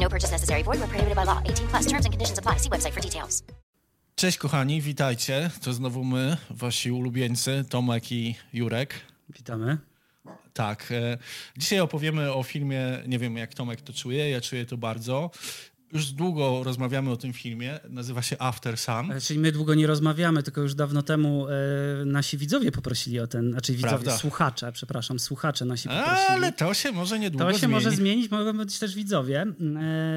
No purchase necessary. Void where prohibited by law. 18 plus terms and conditions apply. See website for details. Cześć kochani, witajcie. To znowu my, wasi ulubieńcy, Tomek i Jurek. Witamy. Tak, e, dzisiaj opowiemy o filmie, nie wiem jak Tomek to czuje, ja czuję to bardzo. Już długo rozmawiamy o tym filmie, nazywa się After Sun. E, Czyli my długo nie rozmawiamy, tylko już dawno temu e, nasi widzowie poprosili o ten, znaczy widzowie, Prawda. słuchacze, przepraszam, słuchacze nasi poprosili. Ale to się może niedługo To się zmieni. może zmienić, mogą być też widzowie.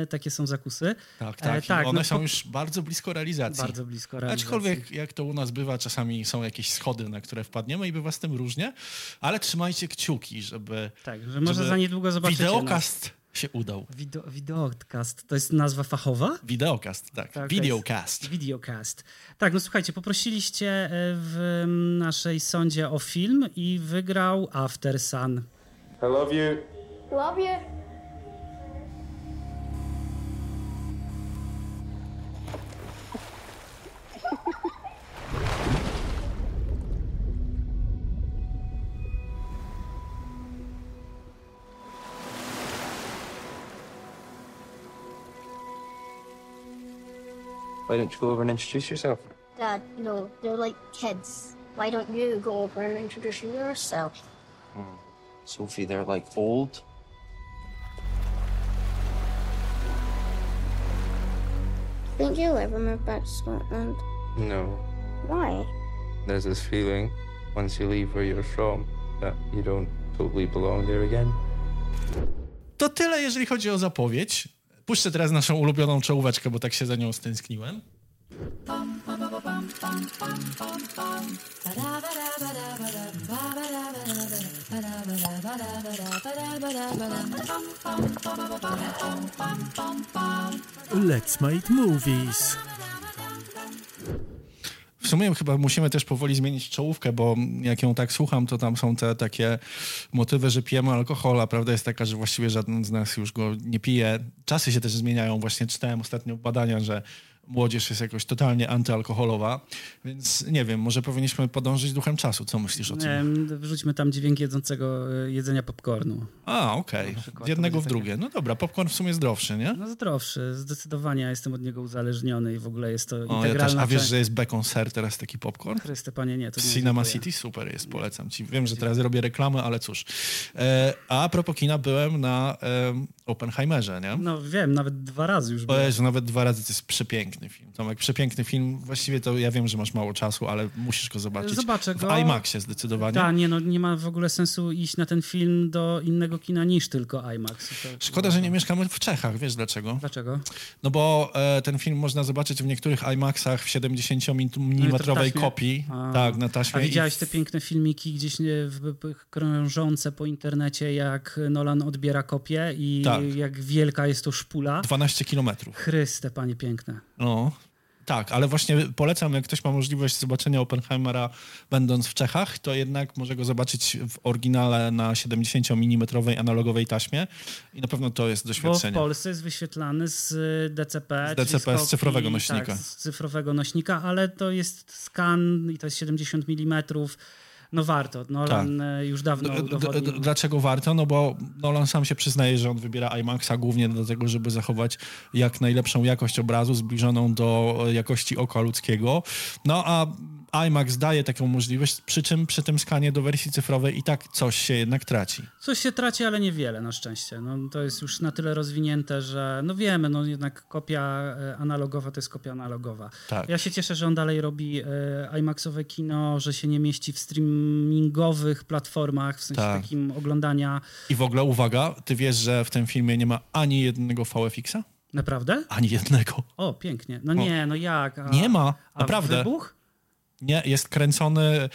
E, takie są zakusy. Tak, tak. E, tak, One no, są już bardzo blisko realizacji. Bardzo blisko realizacji. Aczkolwiek jak to u nas bywa, czasami są jakieś schody, na które wpadniemy i bywa z tym różnie, ale trzymajcie kciuki, żeby, Tak, że może żeby za niedługo zobaczycie Wideokast się udał. nas. Wideo, videocast, to jest nazwa fachowa? Wideokast, tak. Tak, Videocast. Videocast. Tak, no słuchajcie, poprosiliście e, w naszej sądzie o film i wygrał After Sun. I love you. Love you. Why don't you go over and introduce yourself? Dad, you know, they're like kids. Why don't you go over and introduce yourself? Hmm. Sophie, they're like old. Think you'll ever move back to Scotland? No. Why? There's this feeling once you leave where you're from that you don't totally belong there again. To tyle, jeżeli chodzi o zapowiedź. Puszczę teraz naszą ulubioną czołóweczkę, bo tak się za nią stęskniłem. Let's make movies. W sumie chyba musimy też powoli zmienić czołówkę, bo jak ją tak słucham, to tam są te takie motywy, że pijemy alkohol, a prawda jest taka, że właściwie żaden z nas już go nie pije. Czasy się też zmieniają. Właśnie czytałem ostatnio badania, że młodzież jest jakoś totalnie antyalalkoholowa, więc nie wiem, może powinniśmy podążyć duchem czasu. Co myślisz o tym? Em, Wrzućmy tam dźwięk jedzącego e, jedzenia popcornu. A, okej. przykład Z jednego w drugie. No dobra, popcorn w sumie zdrowszy, nie? No zdrowszy, zdecydowanie ja jestem od niego uzależniony i w ogóle jest to O, ja integralna też. A wiesz, że jest bacon ser teraz taki popcorn? Chryste, panie, nie, to nie Cinema dziękuję. City super jest, polecam ci. Wiem, że teraz robię reklamę, ale cóż. E, a propos kina, byłem na e, Oppenheimerze, nie? No wiem, nawet dwa razy już byłem. Jezu, nawet dwa razy to jest przepiękny film. Tomek, przepiękny film. Właściwie to ja wiem, że masz mało czasu, ale musisz go zobaczyć. Zobaczę W go. IMAXie zdecydowanie. Tak, nie, no nie ma w ogóle sensu iść na ten film do innego kina niż tylko IMAX. To, Szkoda, że nie mieszkamy w Czechach. Wiesz dlaczego? Dlaczego? No bo e, ten film można zobaczyć w niektórych IMAXach w 70-mm No kopii. A. Tak, na taśmie. A widziałeś I- te piękne filmiki gdzieś w, w, krążące po internecie, jak Nolan odbiera kopię i Tak. jak wielka jest to szpula? 12 kilometrów. Chryste, panie piękne. No, tak, ale właśnie polecam, jak ktoś ma możliwość zobaczenia Oppenheimera będąc w Czechach, to jednak może go zobaczyć w oryginale na 70-mm analogowej taśmie i na pewno to jest Bo w doświadczenie. Polsce jest wyświetlany z DCP. Z DCP, z kopii, cyfrowego nośnika. Tak, z cyfrowego nośnika, ale to jest skan i to jest 70 mm. No warto. Nolan e, już dawno udowodnił. Dlaczego warto? No bo Nolan sam się przyznaje, że on wybiera IMAXa głównie do tego, żeby zachować jak najlepszą jakość obrazu zbliżoną do e, jakości oka ludzkiego. No a IMAX daje taką możliwość, przy czym przy tym skanie do wersji cyfrowej i tak coś się jednak traci. Coś się traci, ale niewiele na szczęście. No, to jest już na tyle rozwinięte, że no wiemy, no jednak kopia e, analogowa to jest kopia analogowa. Tak. Ja się cieszę, że on dalej robi e, IMAXowe kino, że się nie mieści w streamingowych platformach, w sensie Tak. takim oglądania. I w ogóle uwaga, ty wiesz, że w tym filmie nie ma ani jednego VFX-a? Naprawdę? Ani jednego. O, pięknie. No nie, no jak? A, Nie ma, a naprawdę. wybuch? Nie, jest kręcony.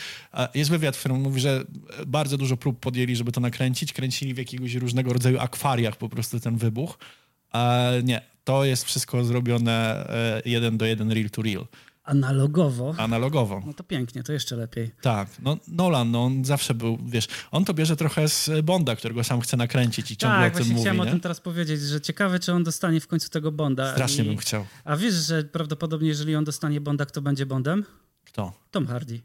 Jest wywiad, w którym mówi, że bardzo dużo prób podjęli, żeby to nakręcić. Kręcili w jakiegoś różnego rodzaju akwariach po prostu ten wybuch. E, nie, to jest wszystko zrobione e, jeden do jeden, real to real. Analogowo. Analogowo. No to pięknie, to jeszcze lepiej. Tak, no Nolan, no on zawsze był, wiesz, on to bierze trochę z Bonda, którego sam chce nakręcić i ciągle tak, o tym mówi, chciałem nie? o tym teraz powiedzieć, że ciekawe, czy on dostanie w końcu tego Bonda. Strasznie I- bym chciał. A wiesz, że prawdopodobnie jeżeli on dostanie Bonda, kto będzie Bondem? Kto? Tom Hardy.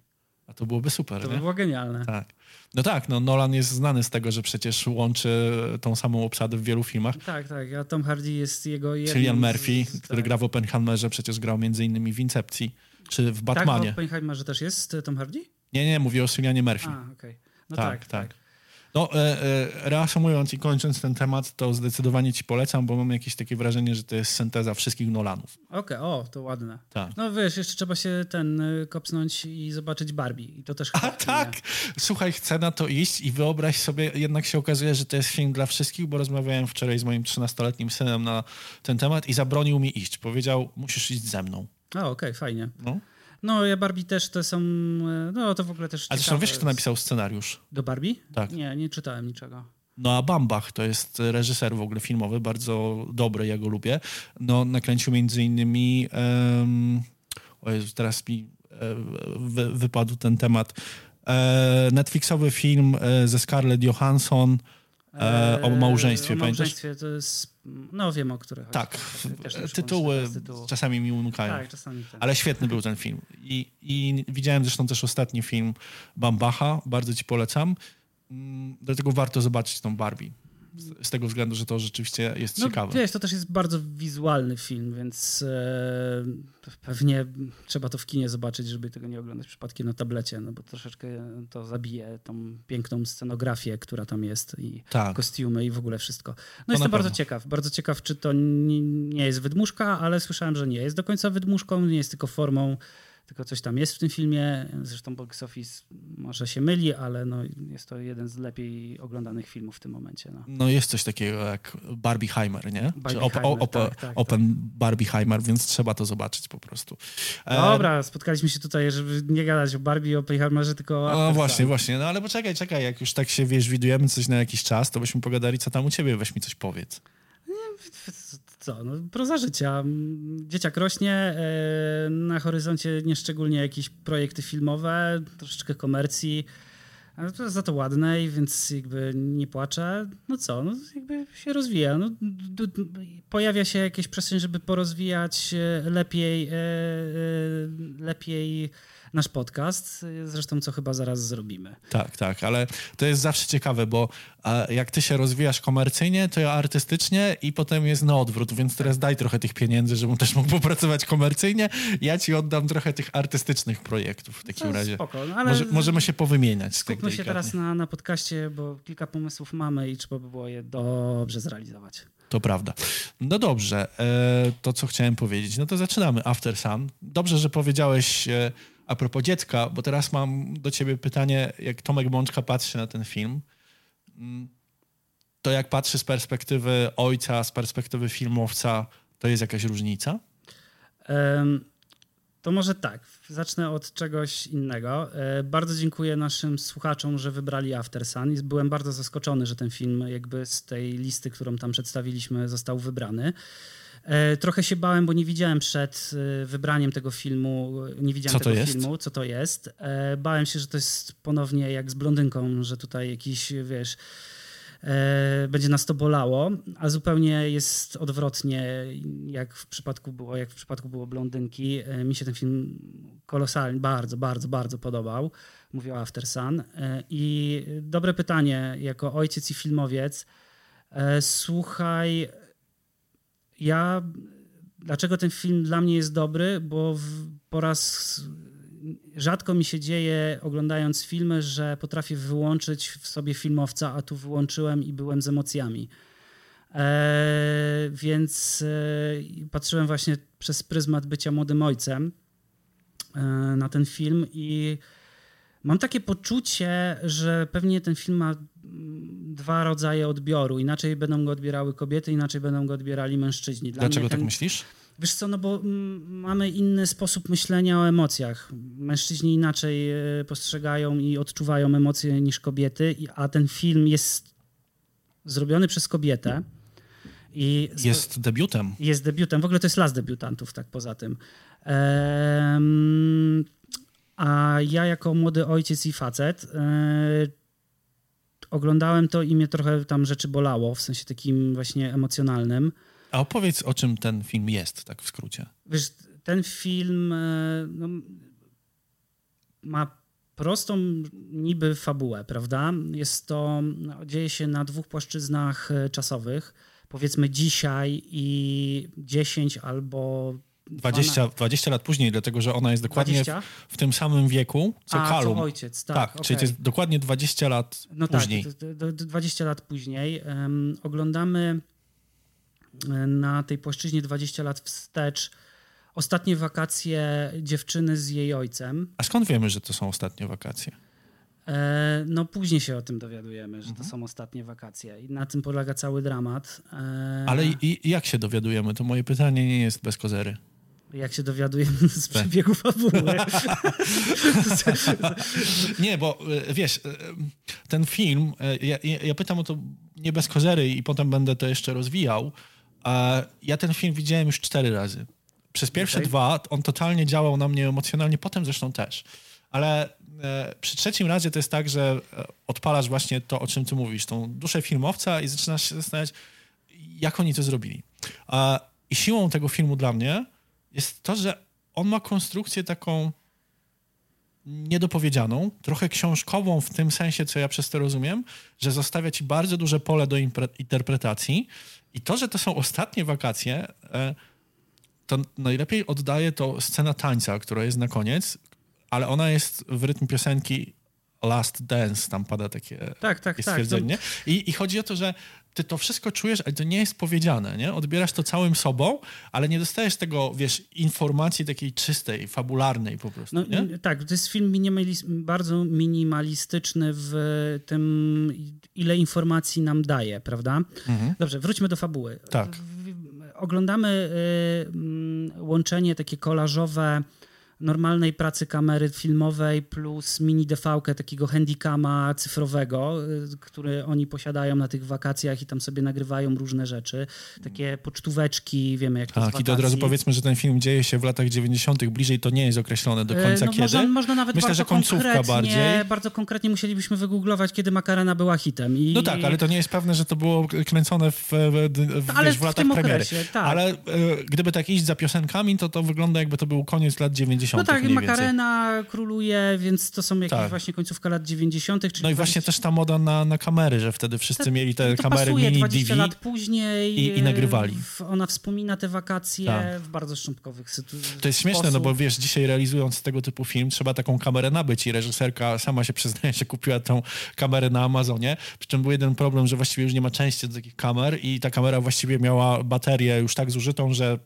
A to byłoby super, To by było genialne. Tak. No tak, no Nolan jest znany z tego, że przecież łączy tą samą obsadę w wielu filmach. Tak, tak, a Tom Hardy jest jego Cillian Murphy, z- który tak. gra w Oppenheimerze, przecież grał między innymi w Incepcji, czy w Tak, Batmanie. w Oppenheimerze też jest Tom Hardy? Nie, nie, mówię o Cillianie Murphy. A, okej. No tak, tak, tak. No, e, e, reasumując i kończąc ten temat, to zdecydowanie ci polecam, bo mam jakieś takie wrażenie, że to jest synteza wszystkich Nolanów. Okej, o, to ładne. Tak. No wiesz, jeszcze trzeba się ten y, kopsnąć i zobaczyć Barbie. I to też A tak! Słuchaj, chcę na to iść i wyobraź sobie, jednak się okazuje, że to jest film dla wszystkich, bo rozmawiałem wczoraj z moim 13-letnim synem na ten temat i zabronił mi iść. Powiedział, musisz iść ze mną. A, okej, fajnie. No. No, ja Barbie też to są, e, no to w ogóle też A zresztą wiesz, kto napisał scenariusz? No Do Barbie? Tak. Nie, nie czytałem niczego. Noah Bambach to jest reżyser w ogóle filmowy, bardzo dobry, ja go lubię. No, nakręcił między innymi, um, o Jezu, teraz mi e, wy, wypadł ten temat, e, Netflixowy film e, ze Scarlett Johansson e, o małżeństwie, o pamiętasz? małżeństwie to jest, no wiem o których. chodzi. Tak, Też tytuły czasami mi umykają. Tak, czasami tak. Ale świetny był ten film. I, I widziałem zresztą też ostatni film Bambacha, bardzo ci polecam. Mm, Dlatego warto zobaczyć tą Barbie. Z, tego względu, że to rzeczywiście jest No, ciekawe. wiesz, to też jest bardzo wizualny film, więc e, pewnie trzeba to w kinie zobaczyć, żeby tego nie oglądać przypadkiem na tablecie, no bo troszeczkę to zabije tą piękną scenografię, która tam jest i Tak. kostiumy i w ogóle wszystko. No na jestem bardzo ciekaw, bardzo ciekaw, czy to nie jest wydmuszka, ale słyszałem, że nie jest do końca wydmuszką, nie jest tylko formą, tylko coś tam jest w tym filmie. Zresztą box office może się myli, ale no, jest to jeden z lepiej oglądanych filmów w tym momencie. No. No jest coś takiego jak Barbieheimer, nie? Czy Barbieheimer, op, op, tak, tak, Open Barbieheimer, więc trzeba to zobaczyć po prostu. E, Dobra, spotkaliśmy się tutaj, żeby nie gadać o Barbie i o tylko o No właśnie, właśnie. No ale poczekaj, czekaj, jak już tak się, wiesz, widujemy coś na jakiś czas, to byśmy pogadali, co tam u ciebie, weź mi coś powiedz. Co, no, proza życia. Dzieciak rośnie, e, na horyzoncie nieszczególnie jakieś projekty filmowe, troszeczkę komercji, ale to jest za to ładnej, więc jakby nie płaczę. No co, no jakby się rozwija. No, pojawia się jakaś przestrzeń, żeby porozwijać e, lepiej, e, lepiej nasz podcast, zresztą co chyba zaraz zrobimy. Tak, tak, ale to jest zawsze ciekawe, bo jak ty się rozwijasz komercyjnie, to ja artystycznie i potem jest na odwrót, więc teraz daj trochę tych pieniędzy, żebym też mógł popracować komercyjnie. Ja ci oddam trochę tych artystycznych projektów w takim razie. spoko, no, ale Może, możemy się powymieniać. Skupmy się teraz na, na podcaście, bo kilka pomysłów mamy i trzeba by było je dobrze zrealizować. To prawda. No dobrze, e, to co chciałem powiedzieć. No to zaczynamy After Sun. Dobrze, że powiedziałeś e, a propos dziecka, bo teraz mam do ciebie pytanie, jak Tomek Bączka patrzy na ten film, mm, to jak patrzy z perspektywy ojca, z perspektywy filmowca, to jest jakaś różnica? To może tak, zacznę od czegoś innego. E, Bardzo dziękuję naszym słuchaczom, że wybrali After Sun. Byłem bardzo zaskoczony, że ten film jakby z tej listy, którą tam przedstawiliśmy, został wybrany. E, Trochę się bałem, bo nie widziałem przed e, wybraniem tego filmu, nie widziałem Co tego jest? filmu, co to jest. E, Bałem się, że to jest ponownie jak z blondynką, że tutaj jakiś, wiesz, e, będzie nas to bolało, a zupełnie jest odwrotnie, jak w przypadku było, jak w przypadku było blondynki. E, Mi się ten film kolosalnie, bardzo, bardzo, bardzo podobał. Mówię o After Sun. E, I dobre pytanie, jako ojciec i filmowiec. E, Słuchaj, ja. Dlaczego ten film dla mnie jest dobry? Bo w, po raz rzadko mi się dzieje, oglądając filmy, że potrafię wyłączyć w sobie filmowca, a tu wyłączyłem i byłem z emocjami. E, więc e, patrzyłem właśnie przez pryzmat bycia młodym ojcem e, na ten film i mam takie poczucie, że pewnie ten film ma dwa rodzaje odbioru. Inaczej będą go odbierały kobiety, inaczej będą go odbierali mężczyźni. Dla Dlaczego tak ten, myślisz? Wiesz co, no bo mm, mamy inny sposób myślenia o emocjach. Mężczyźni inaczej e, postrzegają i odczuwają emocje niż kobiety, a ten film jest zrobiony przez kobietę I jest debiutem. Jest debiutem. W ogóle to jest las debiutantów, tak poza tym. Ehm, a ja jako młody ojciec i facet e, oglądałem to i mnie trochę tam rzeczy bolało, w sensie takim właśnie emocjonalnym. A opowiedz, o czym ten film jest, tak w skrócie. Wiesz, ten film e, no, ma prostą niby fabułę, prawda? Jest to, no, dzieje się na dwóch płaszczyznach e, czasowych. Powiedzmy dzisiaj i 10 albo 20, 20 lat później, dlatego że ona jest dokładnie w, w, tym samym wieku co A, Kalum. Co ojciec, tak. tak okay. czyli to jest dokładnie 20 lat no później. Tak, 20 lat później. Um, oglądamy na tej płaszczyźnie 20 lat wstecz ostatnie wakacje dziewczyny z jej ojcem. A skąd wiemy, że to są ostatnie wakacje? E, no później się o tym dowiadujemy, że mhm. to są ostatnie wakacje i na tym polega cały dramat. E... Ale i, i jak się dowiadujemy? To moje pytanie nie jest bez kozery. Jak się dowiadujemy z tak. przebiegu fabuły. nie, bo e, wiesz, e, ten film, ja, ja pytam o to nie bez kozery i potem będę to jeszcze rozwijał. Ja ten film widziałem już cztery razy. Przez pierwsze okay. dwa on totalnie działał na mnie emocjonalnie, potem zresztą też. Ale e, przy trzecim razie to jest tak, że e, odpalasz właśnie to, o czym ty mówisz, tą duszę filmowca i zaczynasz się zastanawiać, jak oni to zrobili. I siłą tego filmu dla mnie jest to, że on ma konstrukcję taką niedopowiedzianą, trochę książkową w tym sensie, co ja przez to rozumiem, że zostawia ci bardzo duże pole do interpretacji. I to, że to są ostatnie wakacje, e, to najlepiej oddaje to scena tańca, która jest na koniec, ale ona jest w rytm piosenki Last Dance, tam pada takie tak, tak, tak. stwierdzenie. Tak, I, I chodzi o to, że ty to wszystko czujesz, ale to nie jest powiedziane, nie? Odbierasz to całym sobą, ale nie dostajesz tego, wiesz, informacji takiej czystej, fabularnej po prostu, no? Tak, to jest film minimalis bardzo minimalistyczny w tym, ile informacji nam daje, prawda? Mhm. Dobrze, wróćmy do fabuły. Tak. Oglądamy y, łączenie takie kolażowe normalnej pracy kamery filmowej plus mini DV takiego handicama cyfrowego, y, który oni posiadają na tych wakacjach i tam sobie nagrywają różne rzeczy. Takie pocztóweczki, wiemy jak to Tak, i to od razu powiedzmy, że ten film dzieje się w latach 90. Bliżej to nie jest określone do końca no, kiedy. Można, można nawet Myślę, że końcówka bardziej. Bardzo konkretnie musielibyśmy wygooglować, kiedy Makarena była hitem. I, no tak, ale to nie jest pewne, że to było kręcone w, w, w, wiesz, w latach premiery. Okresie, tak. Ale e, gdyby tak iść za piosenkami, to to wygląda jakby to był koniec lat 90. No tak, Makarena Arena króluje, więc to są jakieś tak. właśnie końcówka lat 90. Czyli no i właśnie 20... też ta moda na, na kamery, że wtedy wszyscy mieli te kamery pasuje, mini 20 DV lat później i, i nagrywali. W, ona wspomina te wakacje tak. w bardzo szczątkowych sytuacjach. To jest śmieszne, sposób. no bo wiesz, dzisiaj realizując tego typu film, trzeba taką kamerę nabyć i reżyserka sama się przyznaje, że kupiła tą kamerę na Amazonie, przy czym był jeden problem, że właściwie już nie ma części do takich kamer i ta kamera właściwie miała baterię już tak zużytą, że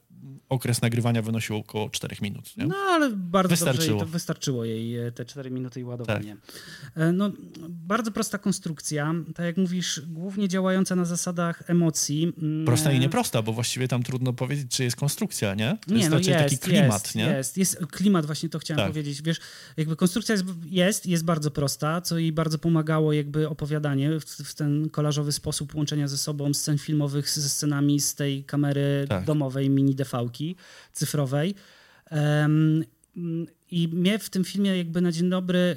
okres nagrywania wynosił około 4 minut. Nie? No ale bardzo wystarczyło. dobrze wystarczyło jej e, te 4 minuty i ładowanie. Tak. E, no, bardzo prosta konstrukcja, tak jak mówisz, głównie działająca na zasadach emocji. Mm, prosta i e, nieprosta, bo właściwie tam trudno powiedzieć, czy jest konstrukcja, nie? To nie, jest no raczej jest, taki klimat, jest, nie? Jest, jest klimat, właśnie to chciałem tak. powiedzieć. Wiesz, jakby konstrukcja jest, jest, jest bardzo prosta, co jej bardzo pomagało jakby opowiadanie w, w ten kolażowy sposób łączenia ze sobą scen filmowych ze scenami z tej kamery tak. domowej mini Cyfrowej. I mnie w tym filmie jakby na dzień dobry y,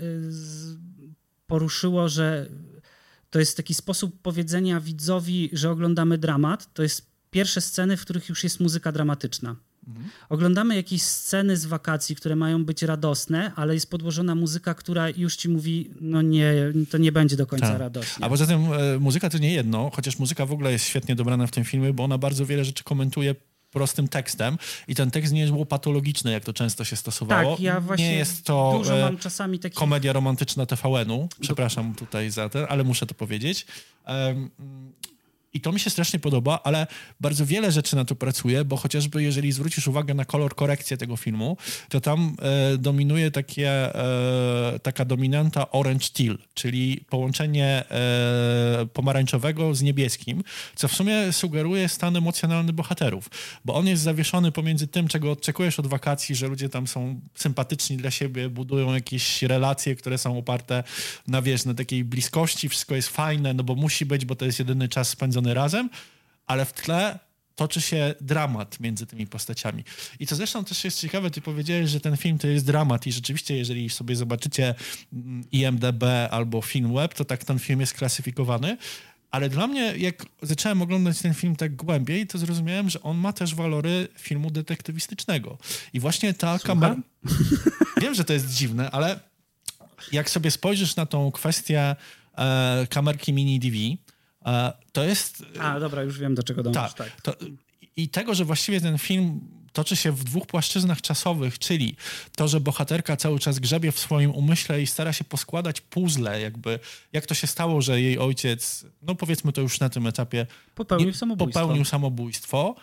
poruszyło, że to jest taki sposób powiedzenia widzowi, że oglądamy dramat. To jest pierwsze sceny, w których już jest muzyka dramatyczna. Mhm. Oglądamy jakieś sceny z wakacji, które mają być radosne, ale jest podłożona muzyka, która już ci mówi, no nie, to nie będzie do końca tak. radośnie. A poza tym e, muzyka to nie jedno, chociaż muzyka w ogóle jest świetnie dobrana w tym filmie, bo ona bardzo wiele rzeczy komentuje prostym tekstem i ten tekst nie jest łopatologiczny, jak to często się stosowało. Tak, ja właśnie nie jest to dużo mam czasami takich... komedia romantyczna TVN-u, przepraszam tutaj za to, ale muszę to powiedzieć. Um, i to mi się strasznie podoba, ale bardzo wiele rzeczy na to pracuje, bo chociażby jeżeli zwrócisz uwagę na kolor korekcję tego filmu, to tam e, dominuje takie, e, taka dominanta orange teal, czyli połączenie e, pomarańczowego z niebieskim, co w sumie sugeruje stan emocjonalny bohaterów, bo on jest zawieszony pomiędzy tym, czego oczekujesz od wakacji, że ludzie tam są sympatyczni dla siebie, budują jakieś relacje, które są oparte na, wiesz, na takiej bliskości, wszystko jest fajne, no bo musi być, bo to jest jedyny czas spędzony razem, ale w tle toczy się dramat między tymi postaciami. I to zresztą też jest ciekawe, ty powiedziałeś, że ten film to jest dramat i rzeczywiście, jeżeli sobie zobaczycie mm, IMDB albo Filmweb, to tak ten film jest klasyfikowany, ale dla mnie, jak zacząłem oglądać ten film tak głębiej, to zrozumiałem, że on ma też walory filmu detektywistycznego. I właśnie ta kamera... Wiem, że to jest dziwne, ale jak sobie spojrzysz na tą kwestię e, kamerki mini DV, to jest... A, dobra, już wiem, do czego dążysz. Tak. tak. I tego, że właściwie ten film toczy się w dwóch płaszczyznach czasowych, czyli to, że bohaterka cały czas grzebie w swoim umyśle i stara się poskładać puzzle, jakby jak to się stało, że jej ojciec, no powiedzmy to już na tym etapie, popełnił samobójstwo. Popełnił samobójstwo.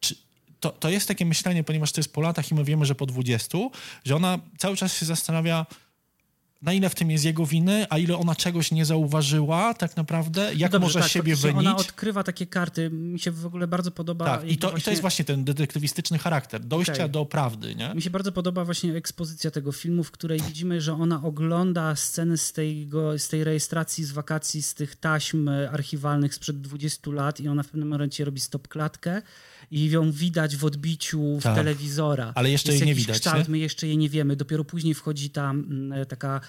Czy, to, to jest takie myślenie, ponieważ to jest po latach i my wiemy, że po 20, że ona cały czas się zastanawia, na ile w tym jest jego winy, a ile ona czegoś nie zauważyła tak naprawdę, jak no dobrze, może tak, siebie wynić. Ona odkrywa takie karty, mi się w ogóle bardzo podoba. Tak, i to, właśnie... i to jest właśnie ten detektywistyczny charakter, dojścia okay. do prawdy, nie? Mi się bardzo podoba właśnie ekspozycja tego filmu, w której widzimy, że ona ogląda sceny z, tego, z tej rejestracji z wakacji, z tych taśm archiwalnych sprzed 20 lat i ona w pewnym momencie robi stop klatkę i ją widać w odbiciu w tak. telewizora. Ale jeszcze jest jej nie widać. Kształt, nie? my jeszcze jej nie wiemy. Dopiero później wchodzi tam mm, taka e,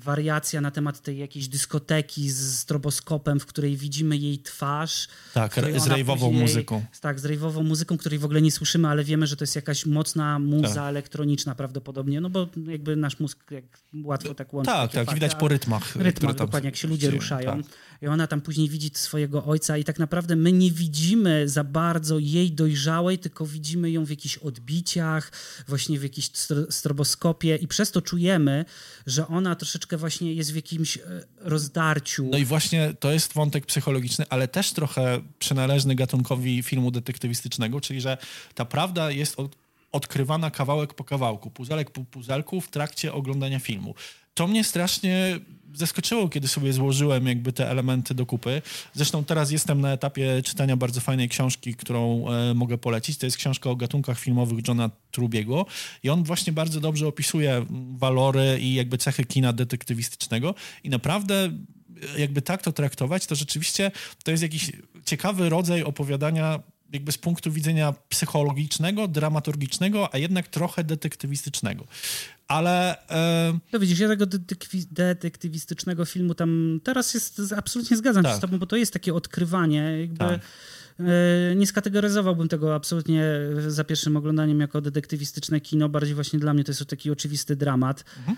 wariacja na temat tej jakiejś dyskoteki z stroboskopem, w której widzimy jej twarz. Tak, z rejwową muzyką. Tak, z rejwową muzyką, której w ogóle nie słyszymy, ale wiemy, że to jest jakaś mocna muza tak. elektroniczna prawdopodobnie, no bo jakby nasz mózg jak łatwo tak łączy. Tak, tak, widać po rytmach. Rytmach, dokładnie, jak się ludzie ruszają. Tak. I ona tam później widzi swojego ojca i tak naprawdę my nie widzimy za bardzo jej dojrzałej, tylko widzimy ją w jakichś odbiciach, właśnie w jakimś stroboskopie i przez to czujemy, że ona troszeczkę właśnie jest w jakimś e, rozdarciu. No i właśnie to jest wątek psychologiczny, ale też trochę przynależny gatunkowi filmu detektywistycznego, czyli że ta prawda jest od, odkrywana kawałek po kawałku, puzelek po puzelku w trakcie oglądania filmu. To mnie strasznie zaskoczyło, kiedy sobie złożyłem jakby te elementy do kupy. Zresztą teraz jestem na etapie czytania bardzo fajnej książki, którą e, mogę polecić. To jest książka o gatunkach filmowych Johna Trubiego i on właśnie bardzo dobrze opisuje walory i jakby cechy kina detektywistycznego i naprawdę jakby tak to traktować, to rzeczywiście to jest jakiś ciekawy rodzaj opowiadania jakby z punktu widzenia psychologicznego, dramaturgicznego, a jednak trochę detektywistycznego. Ale... E... No widzisz, ja tego detektywistycznego filmu tam teraz jest, absolutnie zgadzam tak. się z tobą, bo to jest takie odkrywanie jakby... Tak. E, nie skategoryzowałbym tego absolutnie za pierwszym oglądaniem jako detektywistyczne kino. Bardziej właśnie dla mnie to jest taki oczywisty dramat. Mhm.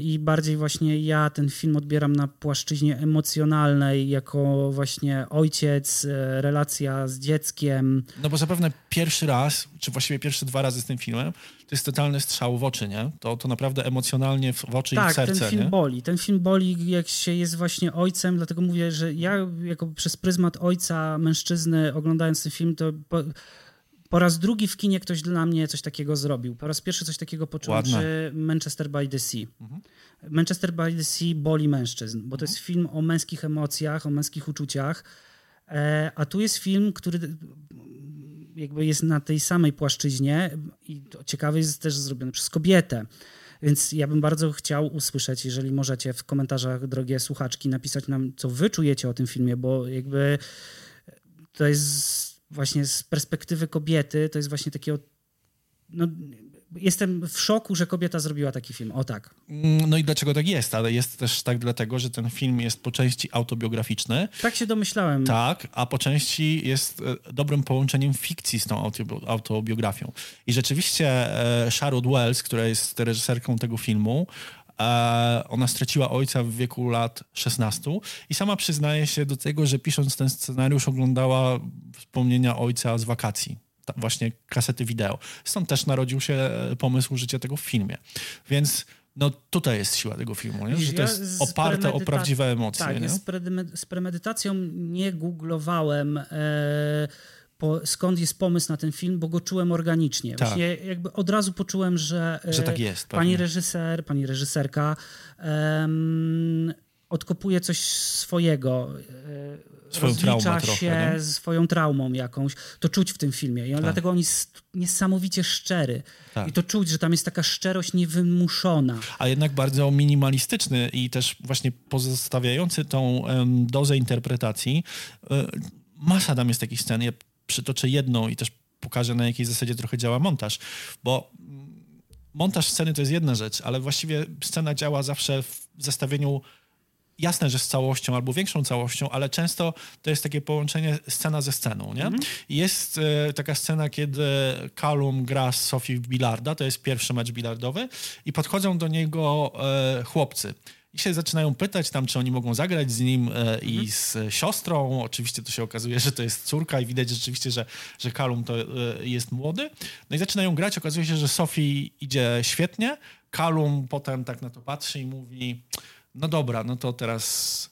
I bardziej właśnie ja ten film odbieram na płaszczyźnie emocjonalnej, jako właśnie ojciec, e, relacja z dzieckiem. No bo zapewne pierwszy raz, czy właściwie pierwsze dwa razy z tym filmem, to jest totalny strzał w oczy, nie? To, to naprawdę emocjonalnie w, w oczy tak, i w serce, ten film nie? boli. Ten film boli, jak się jest właśnie ojcem, dlatego mówię, że ja jako przez pryzmat ojca, mężczyzny, oglądając ten film, to... Po, po raz drugi w kinie ktoś dla mnie coś takiego zrobił. Po raz pierwszy coś takiego poczułem przy Manchester by the Sea. Mhm. Manchester by the Sea boli mężczyzn, bo to jest mhm. film o męskich emocjach, o męskich uczuciach. E, a tu jest film, który jakby jest na tej samej płaszczyźnie i to ciekawe jest też zrobiony przez kobietę. Więc ja bym bardzo chciał usłyszeć, jeżeli możecie w komentarzach, drogie słuchaczki, napisać nam, co wy czujecie o tym filmie, bo jakby to jest właśnie z perspektywy kobiety, to jest właśnie takie. No, jestem w szoku, że kobieta zrobiła taki film. O tak. Mm, no i dlaczego tak jest? Ale jest też tak dlatego, że ten film jest po części autobiograficzny. Tak się domyślałem. Tak, a po części jest e, dobrym połączeniem fikcji z tą autobiografią. I rzeczywiście e, Sharod Wells, która jest reżyserką tego filmu, e, ona straciła ojca w wieku lat 16 i sama przyznaje się do tego, że pisząc ten scenariusz oglądała wspomnienia ojca z wakacji właśnie kasety wideo. Stąd też narodził się e, pomysł życia tego w filmie. Więc no tutaj jest siła tego filmu, nie? że to jest oparte o prawdziwe emocje. Tak, nie? Z, z premedytacją nie googlowałem e, po, skąd jest pomysł na ten film, bo go czułem organicznie. Tak. Właśnie jakby od razu poczułem, że, że tak jest, pani reżyser, pani reżyserka odkopuje coś swojego, e, Swoją traumę się trochę, nie? z swoją traumą jakąś, to czuć w tym filmie. I on, dlatego on jest niesamowicie szczery. Tak. I to czuć, że tam jest taka szczerość niewymuszona. a jednak bardzo minimalistyczny i też właśnie pozostawiający tą em, dozę interpretacji. E, masa tam jest takich scen. Ja przytoczę jedną i też pokażę, na jakiej zasadzie trochę działa montaż, bo mm, montaż sceny to jest jedna rzecz, ale właściwie scena działa zawsze w zestawieniu jasne, że z całością albo większą całością, ale często to jest takie połączenie scena ze sceną, nie? Jest e, taka scena, kiedy Callum gra z Sophie w bilarda, to jest pierwszy mecz bilardowy i podchodzą do niego e, chłopcy. I się zaczynają pytać tam, czy oni mogą zagrać z nim e, i z siostrą. Oczywiście to się okazuje, że to jest córka i widać rzeczywiście, że, że Callum to jest młody. No i zaczynają grać. Okazuje się, że Sophie idzie świetnie. Callum potem tak na to patrzy i mówi, no dobra, no to teraz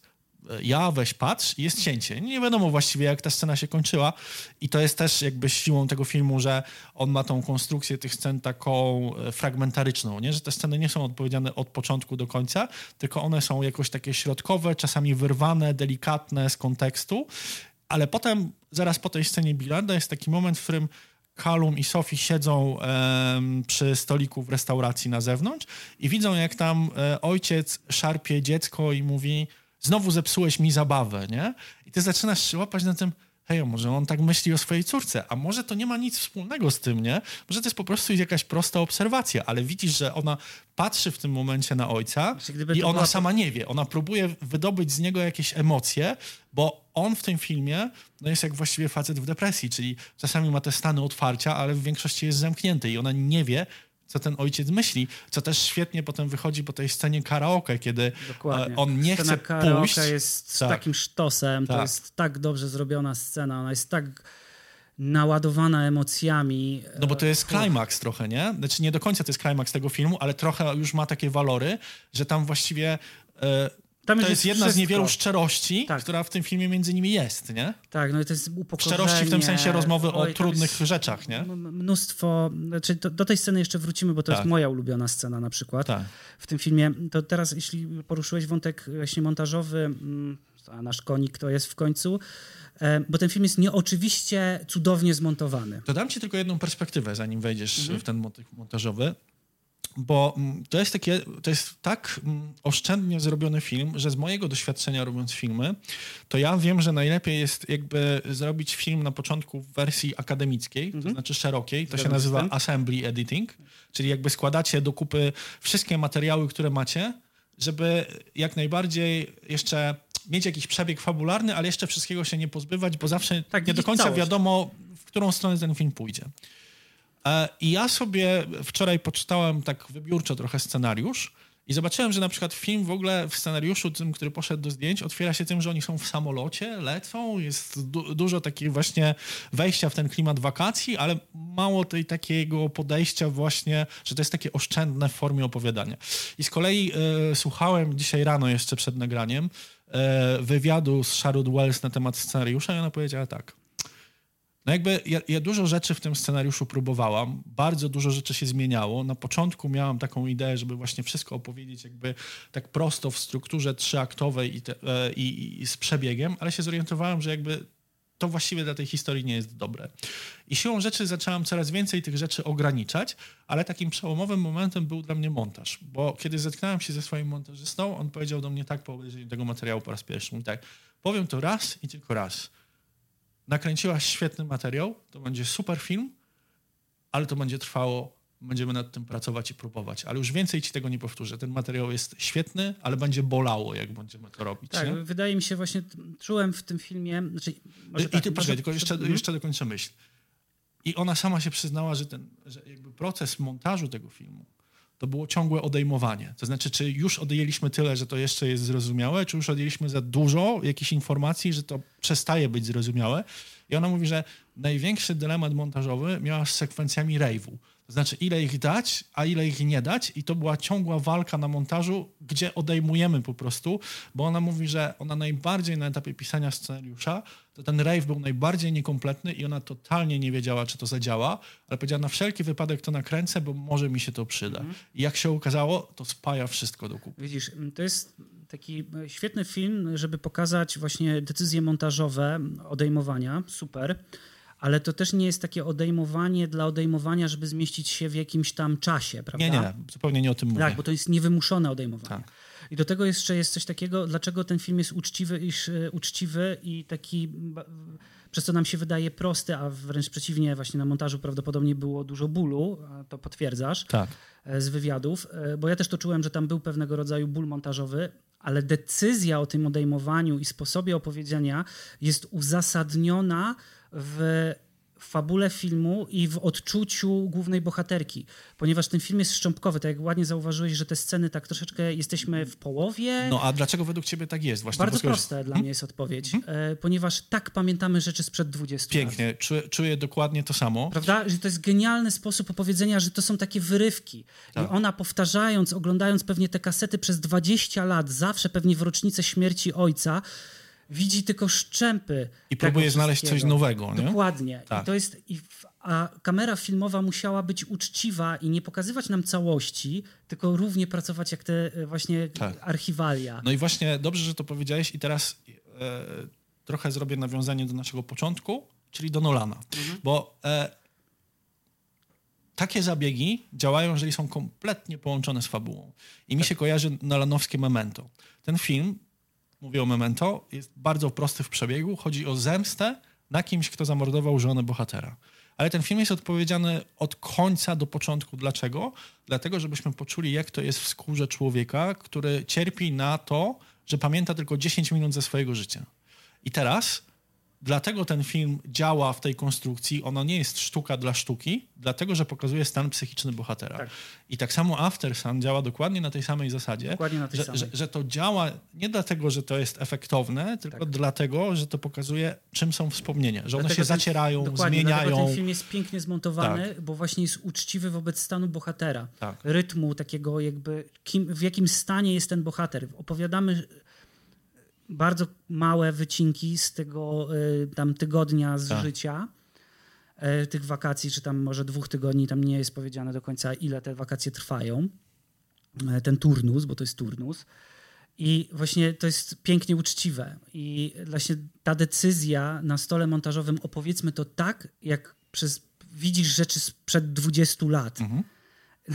e, ja, weź patrz i jest cięcie. Nie wiadomo właściwie, jak ta scena się kończyła i to jest też jakby siłą tego filmu, że on ma tą konstrukcję tych scen taką e, fragmentaryczną, nie? że te sceny nie są odpowiedziane od początku do końca, tylko one są jakoś takie środkowe, czasami wyrwane, delikatne z kontekstu, ale potem, zaraz po tej scenie bilarda jest taki moment, w którym Callum i Sophie siedzą em, przy stoliku w restauracji na zewnątrz i widzą, jak tam e, ojciec szarpie dziecko i mówi znowu zepsułeś mi zabawę, nie? I ty zaczynasz się łapać na tym, hej, może on tak myśli o swojej córce, a może to nie ma nic wspólnego z tym, nie? Może to jest po prostu jakaś prosta obserwacja, ale widzisz, że ona patrzy w tym momencie na ojca Znaczy, i ona była- sama nie wie. Ona próbuje wydobyć z niego jakieś emocje, bo on w tym filmie no jest jak właściwie facet w depresji, czyli czasami ma te stany otwarcia, ale w większości jest zamknięty i ona nie wie, co ten ojciec myśli, co też świetnie potem wychodzi po tej scenie karaoke, kiedy Dokładnie. e, on nie Scena chce karaoke pójść. jest Tak. takim sztosem, to Tak. jest tak dobrze zrobiona scena, ona jest tak naładowana emocjami. No bo to jest klimaks trochę, nie? Znaczy nie do końca to jest klimaks tego filmu, ale trochę już ma takie walory, że tam właściwie e, Tam to jest jest jedna z wszystko. niewielu szczerości, Tak. która w tym filmie między nimi jest, nie? Tak, no i to jest upokorzenie. Szczerości w tym sensie rozmowy o Oj, trudnych rzeczach, nie? Mnóstwo, znaczy do, do tej sceny jeszcze wrócimy, bo to Tak. jest moja ulubiona scena na przykład Tak. w tym filmie. To teraz, jeśli poruszyłeś wątek właśnie montażowy, mm, a nasz konik to jest w końcu, e, bo ten film jest nieoczywiście cudownie zmontowany. To dam ci tylko jedną perspektywę, zanim wejdziesz Mhm. w ten montażowy. Bo mm, to jest, takie, to jest tak mm, oszczędnie zrobiony film, że z mojego doświadczenia robiąc filmy, to ja wiem, że najlepiej jest jakby zrobić film na początku w wersji akademickiej, to znaczy szerokiej. To się Mhm. Nazywa assembly editing, czyli jakby składacie do kupy wszystkie materiały, które macie, żeby jak najbardziej jeszcze mieć jakiś przebieg fabularny, ale jeszcze wszystkiego się nie pozbywać, bo zawsze Tak, nie do końca całość. wiadomo, w którą stronę ten film pójdzie. E, I ja sobie wczoraj poczytałem tak wybiórczo trochę scenariusz i zobaczyłem, że na przykład film w ogóle w scenariuszu tym, który poszedł do zdjęć, otwiera się tym, że oni są w samolocie, lecą, jest du- dużo takiego właśnie wejścia w ten klimat wakacji, ale mało tej takiego podejścia właśnie, że to jest takie oszczędne w formie opowiadania. I z kolei e, słuchałem dzisiaj rano jeszcze przed nagraniem e, wywiadu z Sharud Wells na temat scenariusza i ona powiedziała tak. No jakby ja, ja dużo rzeczy w tym scenariuszu próbowałam, bardzo dużo rzeczy się zmieniało. Na początku miałam taką ideę, żeby właśnie wszystko opowiedzieć jakby tak prosto w strukturze trzyaktowej i, te, e, i, i z przebiegiem, ale się zorientowałem, że jakby to właściwie dla tej historii nie jest dobre. I siłą rzeczy zaczęłam coraz więcej tych rzeczy ograniczać, ale takim przełomowym momentem był dla mnie montaż, bo kiedy zetknąłem się ze swoim montażystą, on powiedział do mnie tak po obejrzeniu tego materiału po raz pierwszy, mówi tak, powiem to raz i tylko raz nakręciłaś świetny materiał, to będzie super film, ale to będzie trwało, będziemy nad tym pracować i próbować. Ale już więcej ci tego nie powtórzę. Ten materiał jest świetny, ale będzie bolało, jak będziemy to robić. Tak, nie? wydaje mi się właśnie, czułem w tym filmie... Znaczy, może I tak, ty, poczekaj, tylko jeszcze, Mhm. jeszcze dokończę myśl. I ona sama się przyznała, że ten że jakby proces montażu tego filmu to było ciągłe odejmowanie. To znaczy, czy już odjęliśmy tyle, że to jeszcze jest zrozumiałe, czy już odjęliśmy za dużo jakichś informacji, że to przestaje być zrozumiałe. I ona mówi, że największy dylemat montażowy miała z sekwencjami rave'u. To znaczy, ile ich dać, a ile ich nie dać. I to była ciągła walka na montażu, gdzie odejmujemy po prostu, bo ona mówi, że ona najbardziej na etapie pisania scenariusza, to ten rave był najbardziej niekompletny i ona totalnie nie wiedziała, czy to zadziała, ale powiedziała, na wszelki wypadek to nakręcę, bo może mi się to przyda. I jak się okazało, to spaja wszystko do kupy. Widzisz, to jest taki świetny film, żeby pokazać właśnie decyzje montażowe odejmowania, super, ale to też nie jest takie odejmowanie dla odejmowania, żeby zmieścić się w jakimś tam czasie, prawda? Nie, nie, zupełnie nie o tym mówię. Tak, bo to jest niewymuszone odejmowanie. Tak. I do tego jeszcze jest coś takiego, dlaczego ten film jest uczciwy, iż, e, uczciwy i taki, przez co nam się wydaje prosty, a wręcz przeciwnie, właśnie na montażu prawdopodobnie było dużo bólu, to potwierdzasz Tak. e, z wywiadów, e, bo ja też to czułem, że tam był pewnego rodzaju ból montażowy, ale decyzja o tym odejmowaniu i sposobie opowiedzenia jest uzasadniona w fabule filmu i w odczuciu głównej bohaterki, ponieważ ten film jest szczątkowy, tak jak ładnie zauważyłeś, że te sceny tak troszeczkę jesteśmy w połowie. No a dlaczego według ciebie tak jest? Właśnie Bardzo proste dla mnie jest odpowiedź, e, ponieważ tak pamiętamy rzeczy sprzed 20 lat. Pięknie, czuję, czuję dokładnie to samo. Prawda? Że to jest genialny sposób opowiedzenia, że to są takie wyrywki. Tak. I ona powtarzając, oglądając pewnie te kasety przez 20 lat, zawsze pewnie w rocznicę śmierci ojca, widzi tylko szczępy. I próbuje znaleźć coś nowego, nie? Dokładnie. Tak. I to jest, i w, a kamera filmowa musiała być uczciwa i nie pokazywać nam całości, tylko równie pracować jak te e, właśnie Tak. archiwalia. No i właśnie dobrze, że to powiedziałeś i teraz e, trochę zrobię nawiązanie do naszego początku, czyli do Nolana. Bo e, takie zabiegi działają, jeżeli są kompletnie połączone z fabułą. I mi się kojarzy Nolanowskie Memento. Ten film, mówię o Memento, jest bardzo prosty w przebiegu. Chodzi o zemstę na kimś, kto zamordował żonę bohatera. Ale ten film jest odpowiedziany od końca do początku. Dlaczego? Dlatego, żebyśmy poczuli, jak to jest w skórze człowieka, który cierpi na to, że pamięta tylko 10 minut ze swojego życia. I teraz, dlatego ten film działa w tej konstrukcji, ono nie jest sztuka dla sztuki, dlatego, że pokazuje stan psychiczny bohatera. Tak. I tak samo After Sun działa dokładnie na tej samej zasadzie, Dokładnie na tej że, samej. Że, że to działa nie dlatego, że to jest efektowne, tylko Tak. dlatego, że to pokazuje, czym są wspomnienia, że one Dlatego się ten- zacierają, dokładnie, zmieniają. Dlatego ten film jest pięknie zmontowany, bo właśnie jest uczciwy wobec stanu bohatera. Tak. Rytmu takiego jakby, kim, w jakim stanie jest ten bohater. Opowiadamy bardzo małe wycinki z tego y, tam tygodnia z Tak. życia, y, tych wakacji, czy tam może dwóch tygodni, tam nie jest powiedziane do końca, ile te wakacje trwają. E, Ten turnus, bo to jest turnus. I właśnie to jest pięknie uczciwe. I właśnie ta decyzja na stole montażowym, opowiedzmy to tak, jak przez, widzisz rzeczy sprzed 20 lat.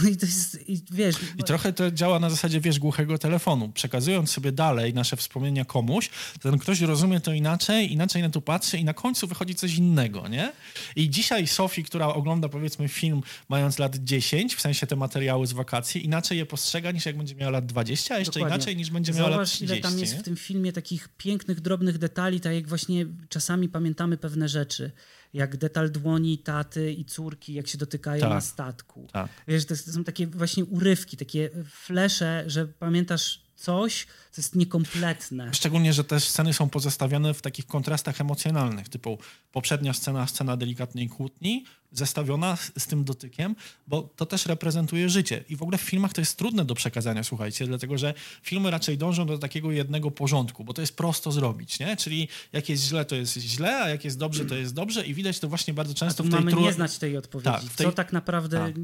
No i to jest, i wiesz... I trochę to działa na zasadzie, wiesz, głuchego telefonu. Przekazując sobie dalej nasze wspomnienia komuś, ten ktoś rozumie to inaczej, inaczej na to patrzy i na końcu wychodzi coś innego, nie? I dzisiaj Sofii, która ogląda powiedzmy film mając lat 10, w sensie te materiały z wakacji, inaczej je postrzega niż jak będzie miała lat 20, a jeszcze Dokładnie. inaczej niż będzie miała lat Zauważ, 30. ile tam jest nie? w tym filmie takich pięknych, drobnych detali, tak jak właśnie czasami pamiętamy pewne rzeczy. Jak detal dłoni taty i córki, jak się dotykają Tak. na statku. Tak. Wiesz, to, są takie właśnie urywki, takie flesze, że pamiętasz coś, co jest niekompletne. Szczególnie, że te sceny są pozostawione w takich kontrastach emocjonalnych, typu poprzednia scena, scena delikatnej kłótni, zestawiona z, z tym dotykiem, bo to też reprezentuje życie. I w ogóle w filmach to jest trudne do przekazania, słuchajcie, dlatego że filmy raczej dążą do takiego jednego porządku, bo to jest prosto zrobić, nie? Czyli jak jest źle, to jest źle, a jak jest dobrze, to jest dobrze i widać to właśnie bardzo często w tej mamy tru- nie znać tej odpowiedzi. Tak, tej- Co tak naprawdę Tak.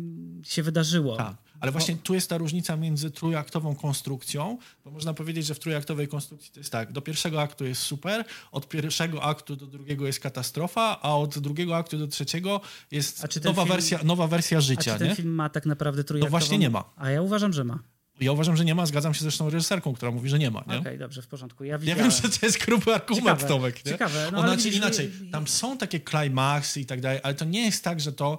się wydarzyło. Tak, ale właśnie tu jest ta różnica między trójaktową konstrukcją, bo można powiedzieć, że w trójaktowej konstrukcji to jest tak, do pierwszego aktu jest super, od pierwszego aktu do drugiego jest katastrofa, a od drugiego aktu do trzeciego jest A nowa, film- wersja, nowa wersja A życia, czy ten nie? film ma tak naprawdę trójaktową? właśnie nie ma. A ja uważam, że ma. Ja uważam, że nie ma, zgadzam się zresztą reżyserką, która mówi, że nie ma? Okej, dobrze, w porządku. Ja, Ja wiem, że to jest gruby argument, Ciekawe, Tomek. Nie? ciekawe, no Ona, ale widzisz, inaczej, tam są takie climaxy i tak dalej, ale to nie jest tak, że to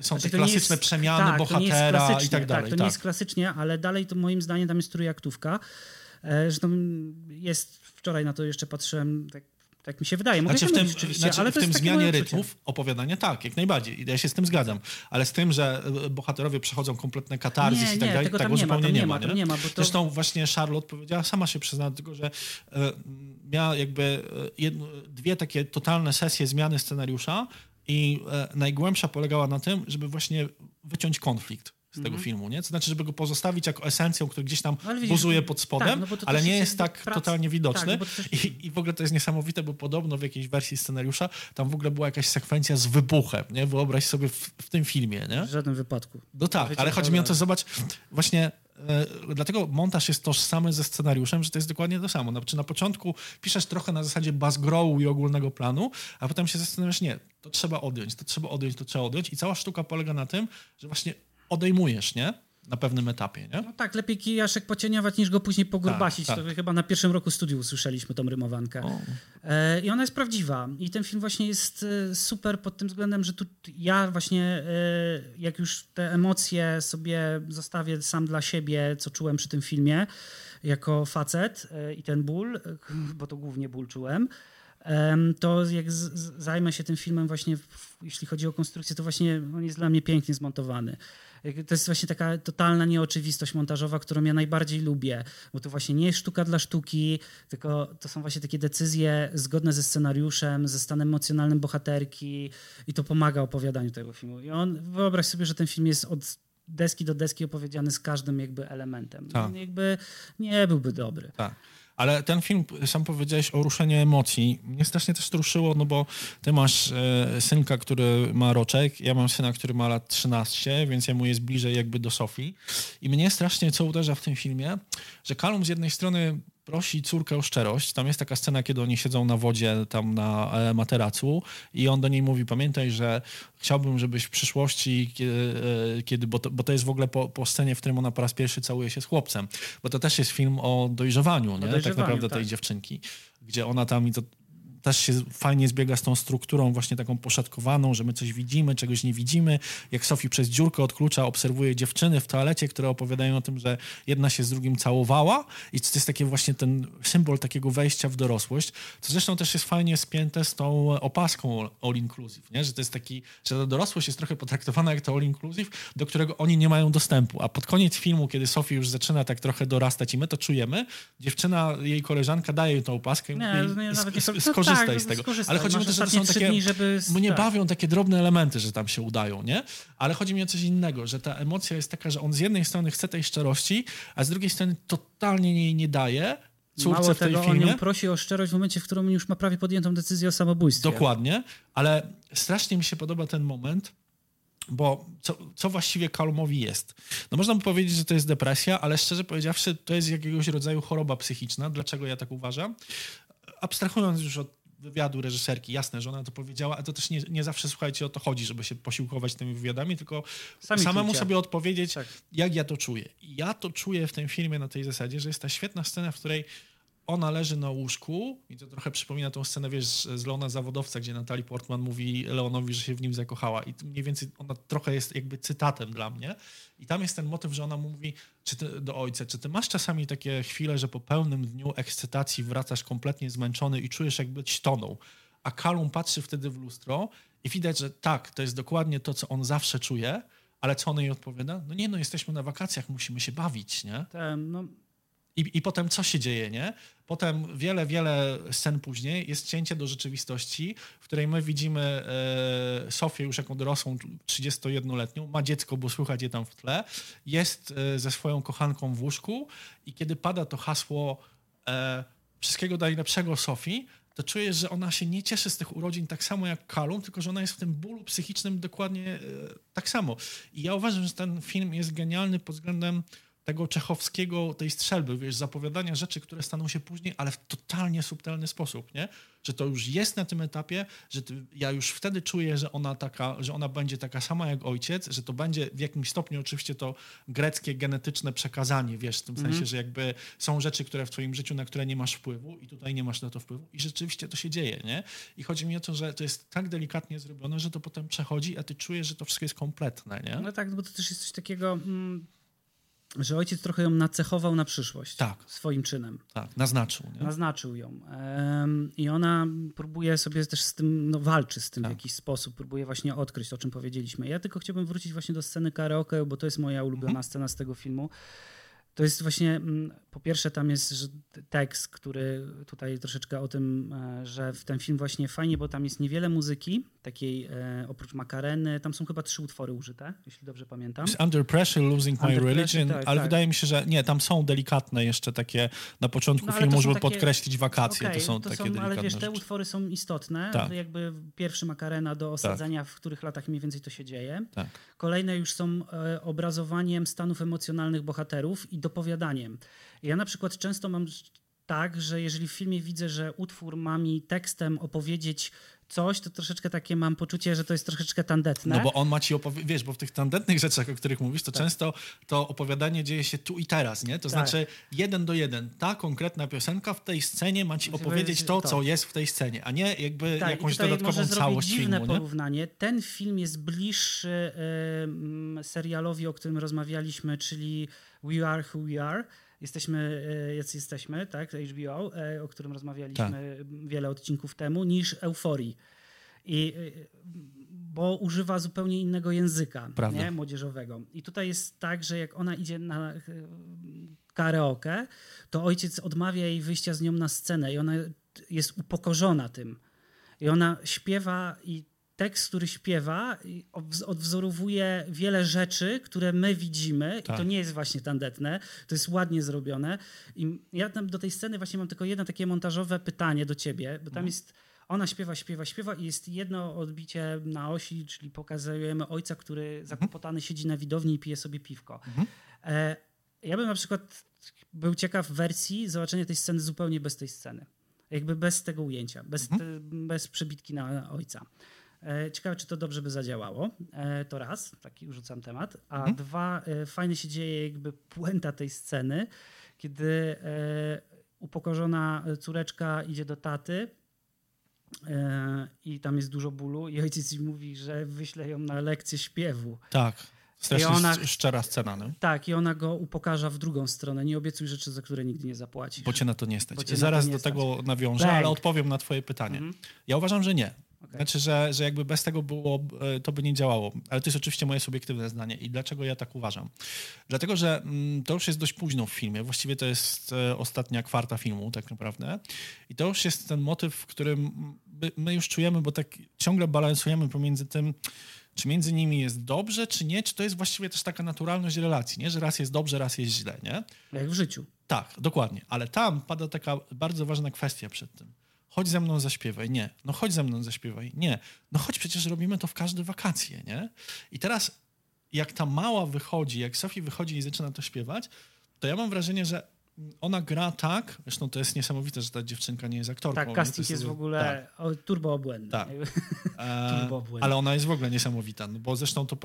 są Znaczy, te klasyczne jest- przemiany tak, bohatera i tak dalej. Tak, to nie jest klasycznie, ale dalej to moim zdaniem tam jest trójaktówka. E, Zresztą jest, wczoraj na to jeszcze patrzyłem, tak, tak mi się wydaje. Mogę Znaczy w tym, oczywiście, znaczy ale w tym zmianie rytmów opowiadania tak, jak najbardziej. Ja się z tym zgadzam. Ale z tym, że e, bohaterowie przechodzą kompletne katarzis Nie, i tak nie, dalej, tego tam nie ma, zupełnie nie ma. nie? ma, to- Zresztą właśnie Charlotte powiedziała, sama się przyznała do tego, że e, miała jakby e, jedno, dwie takie totalne sesje zmiany scenariusza i e, najgłębsza polegała na tym, żeby właśnie wyciąć konflikt z tego filmu, nie? To znaczy, żeby go pozostawić jako esencją, który gdzieś tam Mhm. Ale widzisz, buzuje pod spodem, tak, no ale nie jest tak totalnie widoczny. tak, no też- I, I w ogóle to jest niesamowite, bo podobno w jakiejś wersji scenariusza tam w ogóle była jakaś sekwencja z wybuchem, nie? Wyobraź sobie w, w tym filmie, nie? W żadnym wypadku. No tak, ale chodzi mi o to, zobacz, właśnie dlatego montaż jest tożsamy ze scenariuszem, że to jest dokładnie to samo. Znaczy na początku piszesz trochę na zasadzie bazgrowu i ogólnego planu, a potem się zastanawiasz, nie, to trzeba odjąć, to trzeba odjąć, to trzeba odjąć i cała sztuka polega na tym, że właśnie odejmujesz, nie? Na pewnym etapie, nie? No tak, lepiej kijaszek pocieniować niż go później pogurbasić. Tak, tak. To chyba na pierwszym roku studiów usłyszeliśmy tą rymowankę. E, I ona jest prawdziwa. I ten film właśnie jest e, super pod tym względem, że tu ja właśnie, e, jak już te emocje sobie zostawię sam dla siebie, co czułem przy tym filmie, jako facet i ten ból, bo to głównie ból czułem, to jak zajmę się tym filmem właśnie, jeśli chodzi o konstrukcję, to właśnie on jest dla mnie pięknie zmontowany. To jest właśnie taka totalna nieoczywistość montażowa, którą ja najbardziej lubię, bo to właśnie nie jest sztuka dla sztuki, tylko to są właśnie takie decyzje zgodne ze scenariuszem, ze stanem emocjonalnym bohaterki i to pomaga opowiadaniu tego filmu. I on, wyobraź sobie, że ten film jest od deski do deski opowiedziany z każdym jakby elementem. Tak. Jakby nie byłby dobry. Tak. Ale ten film, sam powiedziałeś o ruszeniu emocji. Mnie strasznie też ruszyło, no bo ty masz e, synka, który ma roczek, ja mam syna, który ma lat 13, więc jemu jest bliżej jakby do Sofii. I mnie strasznie co uderza w tym filmie, że Kalum z jednej strony prosi córkę o szczerość. Tam jest taka scena, kiedy oni siedzą na wodzie, tam na e, materacu i on do niej mówi, pamiętaj, że chciałbym, żebyś w przyszłości, kiedy, e, kiedy bo, to, bo to jest w ogóle po, po scenie, w którym ona po raz pierwszy całuje się z chłopcem, bo to też jest film o dojrzewaniu, nie? Dojrzewaniu, tak naprawdę tej tak. dziewczynki, gdzie ona tam i to też się fajnie zbiega z tą strukturą właśnie taką poszatkowaną, że my coś widzimy, czegoś nie widzimy. Jak Sophie przez dziurkę od klucza obserwuje dziewczyny w toalecie, które opowiadają o tym, że jedna się z drugim całowała i to jest taki właśnie ten symbol takiego wejścia w dorosłość, co zresztą też jest fajnie spięte z tą opaską all inclusive, nie? że to jest taki, że ta dorosłość jest trochę potraktowana jak to all inclusive, do którego oni nie mają dostępu, a pod koniec filmu, kiedy Sophie już zaczyna tak trochę dorastać i my to czujemy, dziewczyna, jej koleżanka daje jej tą opaskę i nie, mówi, nie, nawet nie, skorzystaj tak, z tego. Ale chodzi mi o to, że to są takie... Dni, żeby... Mnie tak. bawią takie drobne elementy, że tam się udają, nie? Ale chodzi mi o coś innego, że ta emocja jest taka, że on z jednej strony chce tej szczerości, a z drugiej strony totalnie jej nie daje, córce Mało w tej tego, filmie. on ją prosi o szczerość w momencie, w którym już ma prawie podjętą decyzję o samobójstwie. Dokładnie, ale strasznie mi się podoba ten moment, bo co, co właściwie Kalumowi jest? No można by powiedzieć, że to jest depresja, ale szczerze powiedziawszy, to jest jakiegoś rodzaju choroba psychiczna. Dlaczego ja tak uważam? Abstrahując już od wywiadu reżyserki, jasne, że ona to powiedziała, a to też nie, nie zawsze, słuchajcie, o to chodzi, żeby się posiłkować tymi wywiadami, tylko Sami samemu sobie odpowiedzieć, tak. jak ja to czuję. I ja to czuję w tym filmie na tej zasadzie, że jest ta świetna scena, w której ona leży na łóżku. I to trochę przypomina tą scenę, wiesz, z Leona Zawodowca, gdzie Natalie Portman mówi Leonowi, że się w nim zakochała. I mniej więcej ona trochę jest jakby cytatem dla mnie i tam jest ten motyw, że ona mówi czy ty, do ojca, czy ty masz czasami takie chwile, że po pełnym dniu ekscytacji wracasz kompletnie zmęczony i czujesz jakby tonął, a Kalum patrzy wtedy w lustro i widać, że tak, to jest dokładnie to, co on zawsze czuje, ale co ona jej odpowiada? No nie, no jesteśmy na wakacjach, musimy się bawić, nie? Ten, no i, I potem co się dzieje, nie? Potem wiele, wiele scen później jest cięcie do rzeczywistości, w której my widzimy e, Sofię już jako dorosłą 31-letnią, ma dziecko, bo słychać je tam w tle, jest e, ze swoją kochanką w łóżku i kiedy pada to hasło e, wszystkiego najlepszego Sofii, to czujesz, że ona się nie cieszy z tych urodzin tak samo jak Kalum, tylko że ona jest w tym bólu psychicznym dokładnie tak samo. I ja uważam, że ten film jest genialny pod względem tego czechowskiego, tej strzelby, wiesz, zapowiadania rzeczy, które staną się później, ale w totalnie subtelny sposób, nie? Że to już jest na tym etapie, że ty, ja już wtedy czuję, że ona taka, że ona będzie taka sama jak ojciec, że to będzie w jakimś stopniu oczywiście to greckie, genetyczne przekazanie, wiesz, w tym mm. sensie, że jakby są rzeczy, które w twoim życiu, na które nie masz wpływu i tutaj nie masz na to wpływu i rzeczywiście to się dzieje, nie? I chodzi mi o to, że to jest tak delikatnie zrobione, że to potem przechodzi, a ty czujesz, że to wszystko jest kompletne, nie? No tak, bo to też jest coś takiego... Mm że ojciec trochę ją nacechował na przyszłość tak. swoim czynem. Tak, naznaczył. Nie? Naznaczył ją. I ona próbuje sobie też z tym, no walczy z tym tak. w jakiś sposób, próbuje właśnie odkryć, o czym powiedzieliśmy. Ja tylko chciałbym wrócić właśnie do sceny karaoke, bo to jest moja ulubiona mhm. scena z tego filmu To jest właśnie, mm, po pierwsze tam jest tekst, który tutaj troszeczkę o tym, e, że w ten film właśnie fajnie, bo tam jest niewiele muzyki, takiej e, oprócz Makareny, tam są chyba trzy utwory użyte, jeśli dobrze pamiętam. Under Pressure, Losing My Under Religion, Pressure, tak, ale tak. wydaje mi się, że nie, tam są delikatne jeszcze takie na początku No, to filmu, są żeby takie- podkreślić wakacje, Okej, to są takie delikatne Ale wiesz, te rzeczy. utwory są istotne. Tak. Jakby pierwszy Makarena do osadzenia, w których latach mniej więcej to się dzieje. Tak. Kolejne już są e, obrazowaniem stanów emocjonalnych bohaterów i dopowiadaniem. Ja na przykład często mam tak, że jeżeli w filmie widzę, że utwór ma mi tekstem opowiedzieć coś, to troszeczkę takie mam poczucie, że to jest troszeczkę tandetne. No bo on ma ci opowiedzieć, wiesz, bo w tych tandetnych rzeczach, o których mówisz, to Tak. często to opowiadanie dzieje się tu i teraz, nie? To Tak. znaczy jeden do jeden. Ta konkretna piosenka w tej scenie ma ci opowiedzieć powiedzieć to, to. co jest w tej scenie, a nie jakby Tak, jakąś dodatkową może całość dziwne filmu, nie? porównanie. Ten film jest bliższy em, serialowi, o którym rozmawialiśmy, czyli We Are Who We Are. Jesteśmy, e, jacy jesteśmy, tak, HBO, e, o którym rozmawialiśmy wiele odcinków temu, niż Euforii. I, e, bo używa zupełnie innego języka Prawda. nie, młodzieżowego. I tutaj jest tak, że jak ona idzie na karaoke, to ojciec odmawia jej wyjścia z nią na scenę i ona jest upokorzona tym. I ona śpiewa i tekst, który śpiewa, odwzorowuje wiele rzeczy, które my widzimy. Tak. I to nie jest właśnie tandetne, to jest ładnie zrobione. I ja tam do tej sceny właśnie mam tylko jedno takie montażowe pytanie do ciebie, bo tam jest. Ona śpiewa, śpiewa, śpiewa i jest jedno odbicie na osi, czyli pokazujemy ojca, który zakłopotany siedzi na widowni i pije sobie piwko. E, ja bym na przykład był ciekaw wersji zobaczenia tej sceny zupełnie bez tej sceny. Jakby bez tego ujęcia, bez, te, bez przebitki na ojca. E, Ciekawe, czy to dobrze by zadziałało. E, To raz, taki rzucam temat. A dwa, e, fajnie się dzieje jakby puenta tej sceny, kiedy upokorzona córeczka idzie do taty i tam jest dużo bólu i ojciec jej mówi, że wyśle ją na lekcję śpiewu. Tak. Strasznie I ona- szcz- szczera scena, no? Tak, i ona go upokarza w drugą stronę. Nie obiecuj rzeczy, za które nigdy nie zapłacisz. Bo cię na to nie stać. Zaraz to nie do stać. tego nawiążę, ale odpowiem na twoje pytanie. Ja uważam, że nie. Okej. Znaczy, że, że jakby bez tego było, e, to by nie działało. Ale to jest oczywiście moje subiektywne zdanie. I dlaczego ja tak uważam? Dlatego, że mm, to już jest dość późno w filmie. Właściwie to jest e, ostatnia kwarta filmu, tak naprawdę. I to już jest ten motyw, w którym my, my już czujemy, bo tak ciągle balansujemy pomiędzy tym, czy między nimi jest dobrze, czy nie, czy to jest właściwie też taka naturalność relacji, nie? Że raz jest dobrze, raz jest źle, nie? Jak w życiu. Tak, dokładnie. Ale tam pada taka bardzo ważna kwestia przed tym. Chodź ze mną zaśpiewaj. Nie. No chodź ze mną zaśpiewaj. Nie. No chodź, przecież robimy to w każde wakacje, nie? I teraz jak ta mała wychodzi, jak Sofii wychodzi i zaczyna to śpiewać, to ja mam wrażenie, że ona gra tak, zresztą to jest niesamowite, że ta dziewczynka nie jest aktorką. Tak, casting To jest w tak. ogóle o, turbo obłędny. Tak. E, Turbo obłędny. ale ona jest w ogóle niesamowita, no bo zresztą to,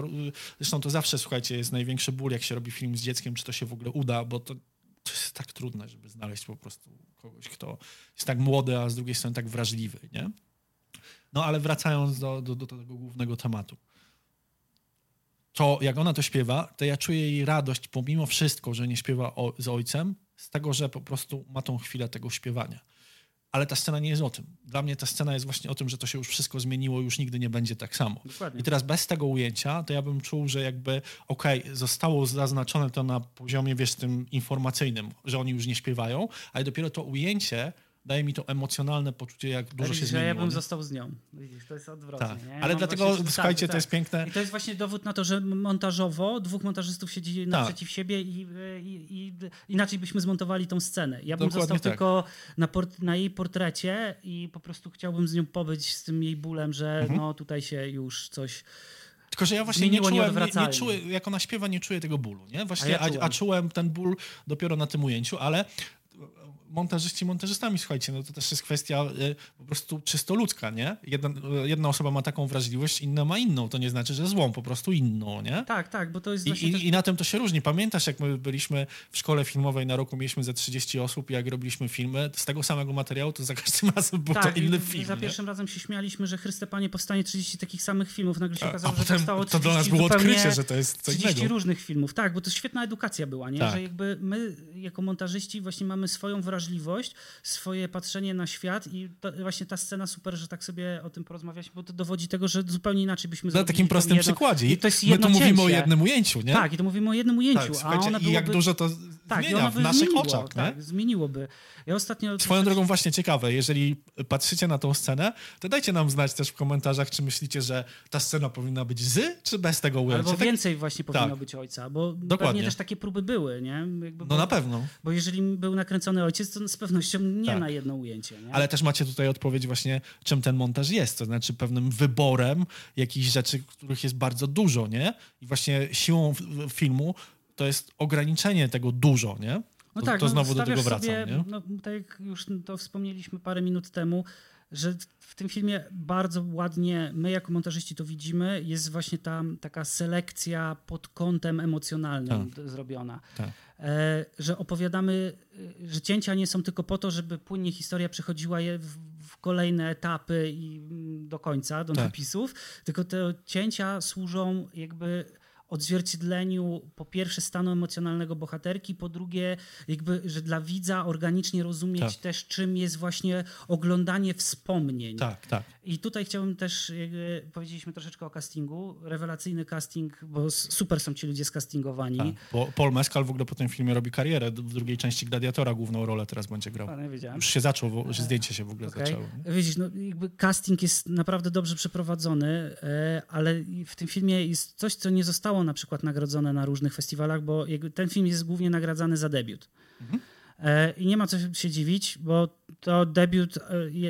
zresztą to zawsze, słuchajcie, jest największy ból, jak się robi film z dzieckiem, czy to się w ogóle uda, bo to, to jest tak trudne, żeby znaleźć po prostu kogoś, kto jest tak młody, a z drugiej strony tak wrażliwy, nie? No ale wracając do, do, do tego głównego tematu. To jak ona to śpiewa, to ja czuję jej radość, pomimo wszystko, że nie śpiewa o, z ojcem, z tego, że po prostu ma tą chwilę tego śpiewania. Ale ta scena nie jest o tym. Dla mnie ta scena jest właśnie o tym, że to się już wszystko zmieniło, już nigdy nie będzie tak samo. Dokładnie. I teraz bez tego ujęcia, to ja bym czuł, że jakby, okej, zostało zaznaczone to na poziomie, wiesz, tym informacyjnym, że oni już nie śpiewają, ale dopiero to ujęcie daje mi to emocjonalne poczucie, jak dużo Widzisz, się zmieniło. ja bym nie? został z nią. Widzisz, to jest odwrotnie. Tak. Ale mam dlatego, właśnie- słuchajcie, tak, to jest tak. piękne. I to jest właśnie dowód na to, że montażowo dwóch montażystów siedzi naprzeciw Tak. siebie i, i, i inaczej byśmy zmontowali tą scenę. Ja bym Dokładnie został tak. tylko na, port, na jej portrecie i po prostu chciałbym z nią pobyć z tym jej bólem, że Mhm. no tutaj się już coś... Tylko, że ja właśnie nie czułem, nie, nie czuję, jak ona śpiewa, nie czuję tego bólu, nie? Właśnie, A a, ja a, czułem. czułem ten ból dopiero na tym ujęciu, ale montażyści montażystami, słuchajcie, no to też jest kwestia y, po prostu czysto ludzka, nie? Jedna, y, jedna osoba ma taką wrażliwość, inna ma inną, to nie znaczy, że złą, po prostu inną, nie? Tak, tak, bo to jest I, właśnie też... i, I na tym to się różni. Pamiętasz, jak my byliśmy w szkole filmowej na roku, mieliśmy ze 30 osób i jak robiliśmy filmy z tego samego materiału, to za każdym razem był tak, to inny i film. Za nie? pierwszym razem się śmialiśmy, że Chryste Panie powstanie 30 takich samych filmów. Nagle się okazało, że powstało to 30 dla nas było odkrycie, że to jest co 30 innego. różnych filmów. Tak, bo to świetna edukacja była, nie? Tak. Że jakby my jako montażyści właśnie mamy swoją wrażliwość, swoje patrzenie na świat i to, właśnie ta scena super, że tak sobie o tym porozmawiać, bo to dowodzi tego, że zupełnie inaczej byśmy Na zrobili takim tą prostym jedną- przykładzie. I to jest My jedno tu mówimy o cięcie. jednym ujęciu, nie? Tak, i to mówimy o jednym ujęciu, Tak, a ona i jak byłoby... dużo to tak, zmienia w naszych zmieniło, oczach. Nie? Tak, zmieniłoby. Ja ostatnio... Swoją drogą właśnie ciekawe, jeżeli patrzycie na tą scenę, to dajcie nam znać też w komentarzach, czy myślicie, że ta scena powinna być z, czy bez tego ujęcia. Albo Tak- więcej właśnie powinno tak. być ojca, bo Dokładnie. pewnie też takie próby były, nie? Jakby, No bo, na pewno. Bo jeżeli był nakręcony ojciec, to z pewnością nie Tak. na jedno ujęcie, nie? Ale też macie tutaj odpowiedź właśnie, czym ten montaż jest, to znaczy pewnym wyborem jakichś rzeczy, których jest bardzo dużo, nie? I właśnie siłą filmu to jest ograniczenie tego dużo, nie? No to, tak, to no, znowu do stawiasz tego wracam, sobie, nie? No, tak jak już to wspomnieliśmy parę minut temu, że w tym filmie bardzo ładnie, my jako montażyści to widzimy, jest właśnie ta taka selekcja pod kątem emocjonalnym d- zrobiona. Tak. E, że opowiadamy, e, że cięcia nie są tylko po to, żeby płynnie historia przechodziła je w, w kolejne etapy i mm, do końca, do Tak. napisów, tylko te cięcia służą jakby odzwierciedleniu po pierwsze stanu emocjonalnego bohaterki, po drugie jakby, że dla widza organicznie rozumieć Tak. też czym jest właśnie oglądanie wspomnień. Tak, tak. I tutaj chciałbym też, powiedzieliśmy troszeczkę o castingu, rewelacyjny casting, bo super są ci ludzie skastingowani. tak. Bo Paul Mescal w ogóle po tym filmie robi karierę. W drugiej części Gladiatora główną rolę teraz będzie grał. A, wiedziałem. Już się zaczął, bo- już zdjęcie się w ogóle Okej. zaczęło. Nie? Widzisz, no, jakby casting jest naprawdę dobrze przeprowadzony, e, ale w tym filmie jest coś, co nie zostało na przykład nagrodzone na różnych festiwalach, bo ten film jest głównie nagradzany za debiut. Mhm. E, I nie ma co się dziwić, bo to debiut, e,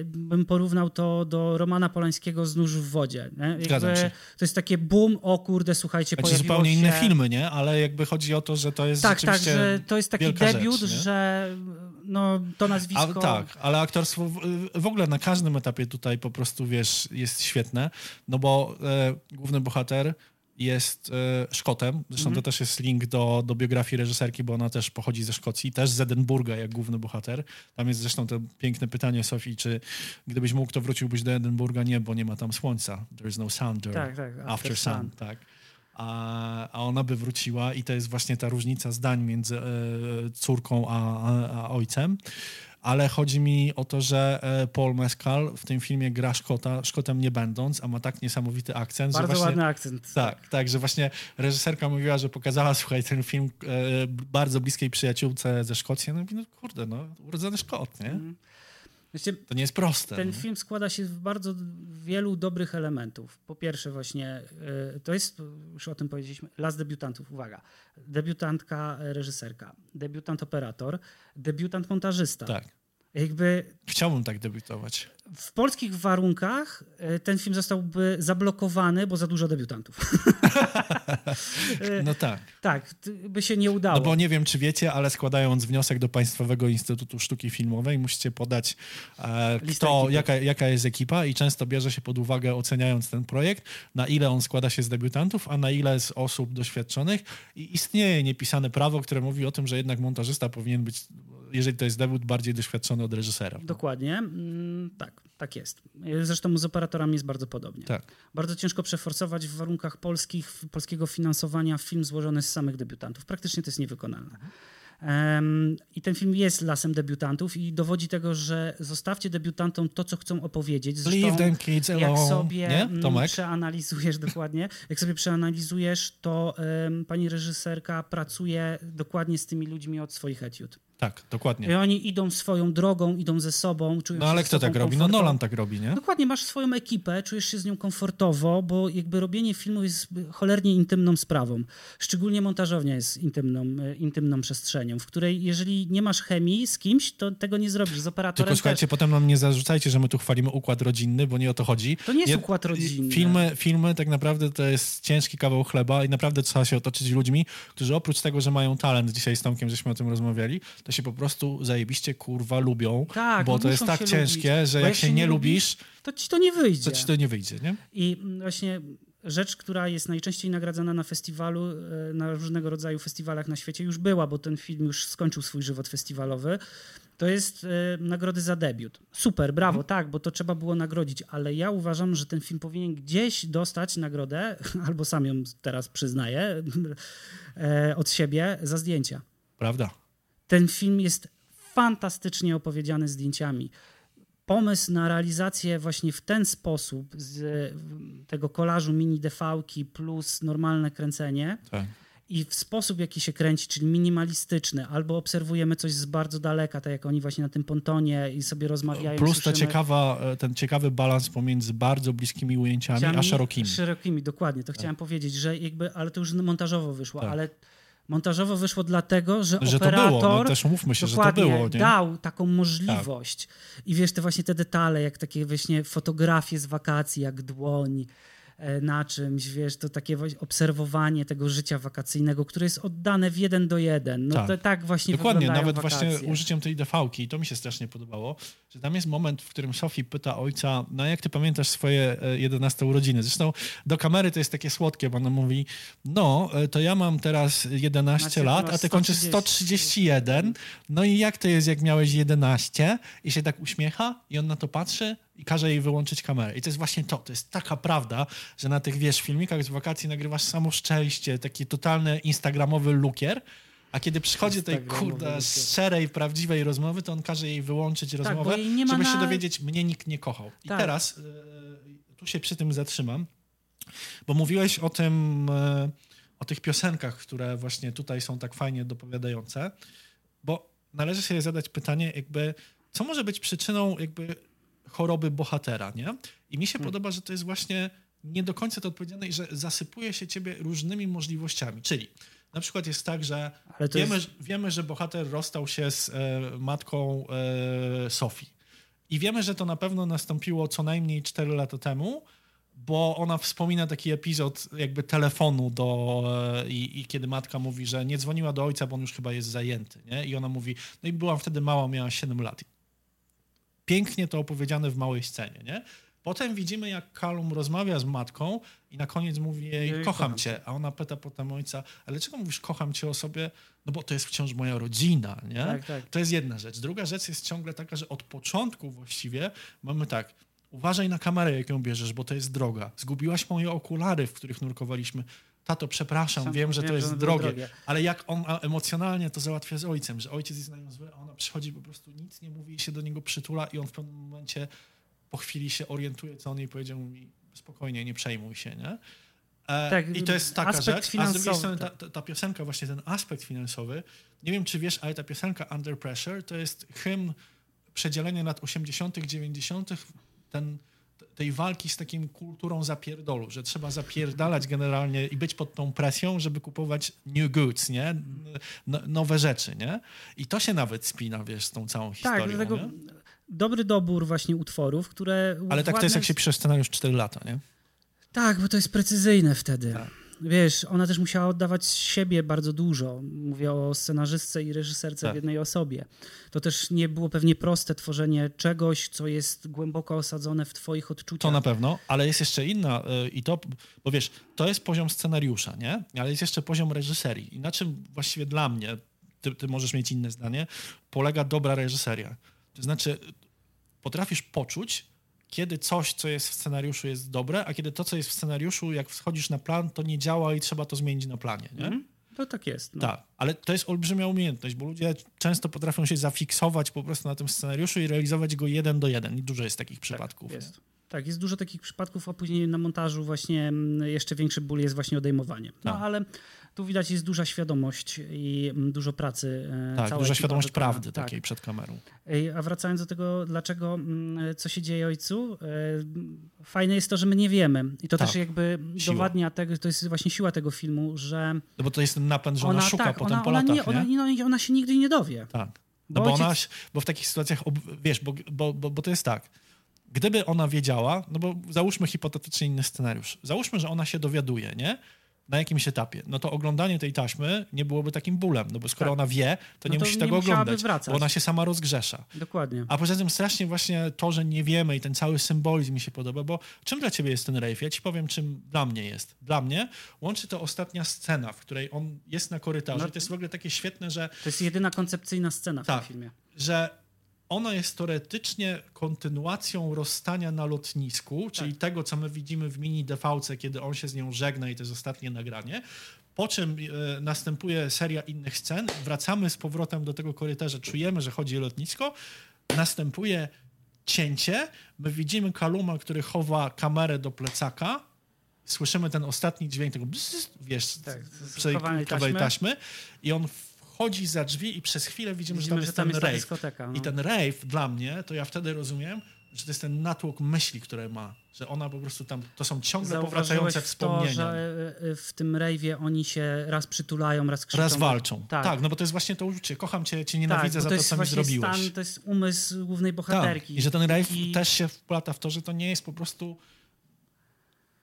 bym porównał to do Romana Polańskiego z Nóż w wodzie. Zgadzam się. To jest takie boom, o kurde, słuchajcie, Znaczy pojawiło zupełnie się... inne filmy, nie? Ale jakby chodzi o to, że to jest Tak, tak, że to jest taki debiut, rzecz, że no, to A, nazwisko... tak, ale aktorstwo w, w ogóle na każdym etapie tutaj po prostu, wiesz, jest świetne, no bo e, główny bohater jest e, Szkotem, zresztą Mhm. to też jest link do, do biografii reżyserki, bo ona też pochodzi ze Szkocji, też z Edynburga jak główny bohater. Tam jest zresztą to piękne pytanie Sofii, czy gdybyś mógł, to wróciłbyś do Edynburga? Nie, bo nie ma tam słońca. There is no sun there. Tak, tak, After, after sun. sun. tak. A, a ona by wróciła i to jest właśnie ta różnica zdań między e, córką a, a, a ojcem. Ale chodzi mi o to, że e, Paul Mescal w tym filmie gra Szkota, Szkotem nie będąc, a ma tak niesamowity akcent, Bardzo że właśnie... ładny akcent. Tak, tak, że właśnie reżyserka mówiła, że pokazała, słuchaj, ten film e, bardzo bliskiej przyjaciółce ze Szkocji. No, i mówi, no kurde, no, urodzony Szkot, nie? Wiecie, To nie jest proste. Ten nie? film składa się z bardzo wielu dobrych elementów. Po pierwsze właśnie, y, to jest, już o tym powiedzieliśmy, las debiutantów. Uwaga, debiutantka reżyserka, debiutant operator, debiutant montażysta. Tak. Jakby Chciałbym tak debiutować. w polskich warunkach y, ten film zostałby zablokowany, bo za dużo debiutantów. No tak. tak, t- by się nie udało. No bo nie wiem, czy wiecie, ale składając wniosek do Państwowego Instytutu Sztuki Filmowej, musicie podać, e, kto, jaka, jaka jest ekipa i często bierze się pod uwagę, oceniając ten projekt, na ile on składa się z debiutantów, a na ile z osób doświadczonych. I istnieje niepisane prawo, które mówi o tym, że jednak montażysta powinien być, jeżeli to jest debiut, bardziej doświadczony od reżysera. Dokładnie, Mm, tak, tak jest. Zresztą z operatorami jest bardzo podobnie. Tak. Bardzo ciężko przeforsować w warunkach polskich, polskiego finansowania film złożony z samych debiutantów. Praktycznie to jest niewykonalne. I ten film jest lasem debiutantów i dowodzi tego, że zostawcie debiutantom to, co chcą opowiedzieć. Zresztą, Leave them kids jak alone. sobie Nie, mm, Tomek? przeanalizujesz dokładnie, jak sobie przeanalizujesz, to em, pani reżyserka pracuje dokładnie z tymi ludźmi od swoich etiud. Tak, dokładnie. I oni idą swoją drogą, idą ze sobą, czują No ale kto tak robi? No. Nolan tak robi, nie? Dokładnie, masz swoją ekipę, czujesz się z nią komfortowo, bo jakby robienie filmu jest cholernie intymną sprawą. Szczególnie montażownia jest intymną, e, intymną przestrzenią, w której jeżeli nie masz chemii z kimś, to tego nie zrobisz. Z operatorem Tylko słuchajcie, też. potem nam nie zarzucajcie, że my tu chwalimy układ rodzinny, bo nie o to chodzi. To nie jest Nie- układ rodzinny. Filmy, filmy tak naprawdę to jest ciężki kawał chleba i naprawdę trzeba się otoczyć ludźmi, którzy oprócz tego, że mają talent, dzisiaj z Tomkiem żeśmy o tym rozmawiali, to się po prostu zajebiście kurwa lubią, Tak, bo no to jest tak ciężkie, lubić, że bo jak się nie lubisz, to ci to nie wyjdzie. to ci to nie wyjdzie, nie? I właśnie rzecz, która jest najczęściej nagradzana na festiwalu, e, na różnego rodzaju festiwalach na świecie, już była, bo ten film już skończył swój żywot festiwalowy. To jest e, nagrody za debiut. Super, brawo, Mhm. tak, bo to trzeba było nagrodzić, ale ja uważam, że ten film powinien gdzieś dostać nagrodę, albo sam ją teraz przyznaję e, od siebie, za zdjęcia. Prawda? Ten film jest fantastycznie opowiedziany zdjęciami. Pomysł na realizację właśnie w ten sposób z tego kolażu mini DV plus normalne kręcenie Tak. i w sposób, jaki się kręci, czyli minimalistyczny, albo obserwujemy coś z bardzo daleka, tak jak oni właśnie na tym pontonie i sobie rozmawiają. Plus ta ciekawa, e, ten ciekawy balans pomiędzy bardzo bliskimi ujęciami, a szerokimi. Szerokimi, dokładnie. To chciałem powiedzieć, że jakby, ale to już montażowo wyszło, Tak. ale montażowo wyszło dlatego, że, Że to operator było, no też umówmy się, że to było, nie? dał taką możliwość. I wiesz, te właśnie te detale, jak takie właśnie fotografie z wakacji, jak dłoń na czymś, wiesz, to takie obserwowanie tego życia wakacyjnego, które jest oddane w jeden do jeden. No Tak. to tak właśnie Dokładnie, nawet wakacje. właśnie użyciem tej DV-ki, to mi się strasznie podobało, że tam jest moment, w którym Sophie pyta ojca, no jak ty pamiętasz swoje e, 11 urodziny? Zresztą do kamery to jest takie słodkie, bo ona mówi, no e, to ja mam teraz 11 Znaczy, lat, masz a ty kończysz 130. 131, no i jak to jest, jak miałeś 11? I się tak uśmiecha i on na to patrzy i każe jej wyłączyć kamerę. I to jest właśnie to, to jest taka prawda, że na tych, wiesz, filmikach z wakacji nagrywasz samo szczęście, taki totalny instagramowy lukier, a kiedy przychodzi do tej kurde szczerej, prawdziwej rozmowy, to on każe jej wyłączyć rozmowę, bo jej żeby się na- dowiedzieć, mnie nikt nie kochał. I Tak. teraz e, tu się przy tym zatrzymam, bo mówiłeś o tym, e, o tych piosenkach, które właśnie tutaj są tak fajnie dopowiadające, bo należy sobie zadać pytanie, jakby, co może być przyczyną jakby choroby bohatera, nie? I mi się Hmm. podoba, że to jest właśnie nie do końca to odpowiedziane i że zasypuje się ciebie różnymi możliwościami, czyli na przykład jest tak, że to wiemy, jest- wiemy, że bohater rozstał się z e, matką e, Sofii. I wiemy, że to na pewno nastąpiło co najmniej 4 lata temu, bo ona wspomina taki epizod jakby telefonu do, e, i, i kiedy matka mówi, że nie dzwoniła do ojca, bo on już chyba jest zajęty, nie? I ona mówi, no i byłam wtedy mała, miała 7 lat. Pięknie to opowiedziane w małej scenie, nie? Potem widzimy, jak Kalum rozmawia z matką i na koniec mówi jej, kocham kocham cię. A ona pyta potem ojca, ale dlaczego mówisz, kocham cię o sobie? No bo to jest wciąż moja rodzina, nie? Tak, tak. To jest jedna rzecz. Druga rzecz jest ciągle taka, że od początku właściwie mamy tak, uważaj na kamerę, jaką bierzesz, bo to jest droga. Zgubiłaś moje okulary, w których nurkowaliśmy. Tato, przepraszam, Sam wiem, że to że jest były drogie, drogie. ale jak on emocjonalnie to załatwia z ojcem, że ojciec jest na nią zły, a ona przychodzi po prostu nic nie mówi i się do niego przytula i on w pewnym momencie po chwili się orientuje, co on jej powiedział, mówi spokojnie, nie przejmuj się, nie? E, Tak, I to jest taka rzecz, a z drugiej strony ta, tak. ta, ta piosenka, właśnie ten aspekt finansowy, nie wiem czy wiesz, ale ta piosenka Under Pressure to jest hymn przedzielenia lat 80., 90., ten, tej walki z takim kulturą zapierdolu, że trzeba zapierdalać generalnie i być pod tą presją, żeby kupować new goods, nie? No, nowe rzeczy, nie? I to się nawet spina, wiesz, z tą całą historią. Tak, dlatego nie? dobry dobór właśnie utworów, które... Ale tak to jest, jak się pisze scenariusz 4 lata, nie? Tak, bo to jest precyzyjne wtedy. Tak. Wiesz, ona też musiała oddawać z siebie bardzo dużo. Mówię o scenarzystce i reżyserce Tak. w jednej osobie. To też nie było pewnie proste tworzenie czegoś, co jest głęboko osadzone w twoich odczuciach. To na pewno, ale jest jeszcze inna y, i to, bo wiesz, to jest poziom scenariusza, nie? Ale jest jeszcze poziom reżyserii. I na czym właściwie dla mnie, ty, ty możesz mieć inne zdanie, polega dobra reżyseria. To znaczy, potrafisz poczuć, kiedy coś, co jest w scenariuszu jest dobre, a kiedy to, co jest w scenariuszu, jak wchodzisz na plan, to nie działa i trzeba to zmienić na planie, nie? Mhm. To tak jest. No. Tak, ale to jest olbrzymia umiejętność, bo ludzie często potrafią się zafiksować po prostu na tym scenariuszu i realizować go jeden do jeden. I dużo jest takich przypadków. nie? Jest. Tak, jest dużo takich przypadków, a później na montażu właśnie mm, jeszcze większy ból jest właśnie odejmowanie. No Tak. ale tu widać jest duża świadomość i mm, dużo pracy. e, Tak, duża świadomość prawdy Tak. takiej przed kamerą. Ej, A wracając do tego, dlaczego, mm, co się dzieje ojcu, e, fajne jest to, że my nie wiemy. I to Tak. też jakby Siła. dowadnia tego, to jest właśnie siła tego filmu, że No bo to jest ten napęd, że ona, szuka tak, potem ona, po ona, latach, nie, ona, nie? nie, ona się nigdy nie dowie. Tak. Bo No bo, ojciec- ona, bo w takich sytuacjach, wiesz, bo, bo, bo, bo to jest tak, gdyby ona wiedziała, no bo załóżmy hipotetycznie inny scenariusz, załóżmy, że ona się dowiaduje, nie? Na jakimś etapie, no to oglądanie tej taśmy nie byłoby takim bólem, no bo skoro Tak. ona wie, to No nie to musi nie tego oglądać, wracać. bo ona się sama rozgrzesza. Dokładnie. A poza tym strasznie właśnie to, że nie wiemy i ten cały symbolizm mi się podoba, bo czym dla ciebie jest ten rave? Ja ci powiem, czym dla mnie jest. Dla mnie łączy to ostatnia scena, w której on jest na korytarzu. No. To jest w ogóle takie świetne, że To jest jedyna koncepcyjna scena w Tak. tym filmie. że ona jest teoretycznie kontynuacją rozstania na lotnisku, czyli Tak. tego, co my widzimy w mini DV-ce, kiedy on się z nią żegna i to jest ostatnie nagranie. Po czym e, następuje seria innych scen, wracamy z powrotem do tego korytarza, czujemy, że chodzi o lotnisko, następuje cięcie, my widzimy Kaluma, który chowa kamerę do plecaka słyszymy ten ostatni dźwięk tego bzz, wiesz, Tak, z przej- chowanej chowanej taśmy. taśmy i on wchodzi za drzwi i przez chwilę widzimy, Widzimy, że że tam tam jest jest ten ta rave. dyskoteka, no. I ten rave dla mnie, to ja wtedy rozumiem, że to jest ten natłok myśli, które ma. Że ona po prostu tam, to są ciągle powracające w to, wspomnienia. że e, e, w tym rejwie oni się raz przytulają, raz krzyczą. Raz walczą. Tak. Tak. no bo to jest właśnie to uczucie. Kocham cię, cię Tak, nienawidzę bo za to to, jest co mi zrobiłeś. Stan, to jest umysł głównej bohaterki. Tak. I że ten rave I- też się wplata w to, że to nie jest po prostu...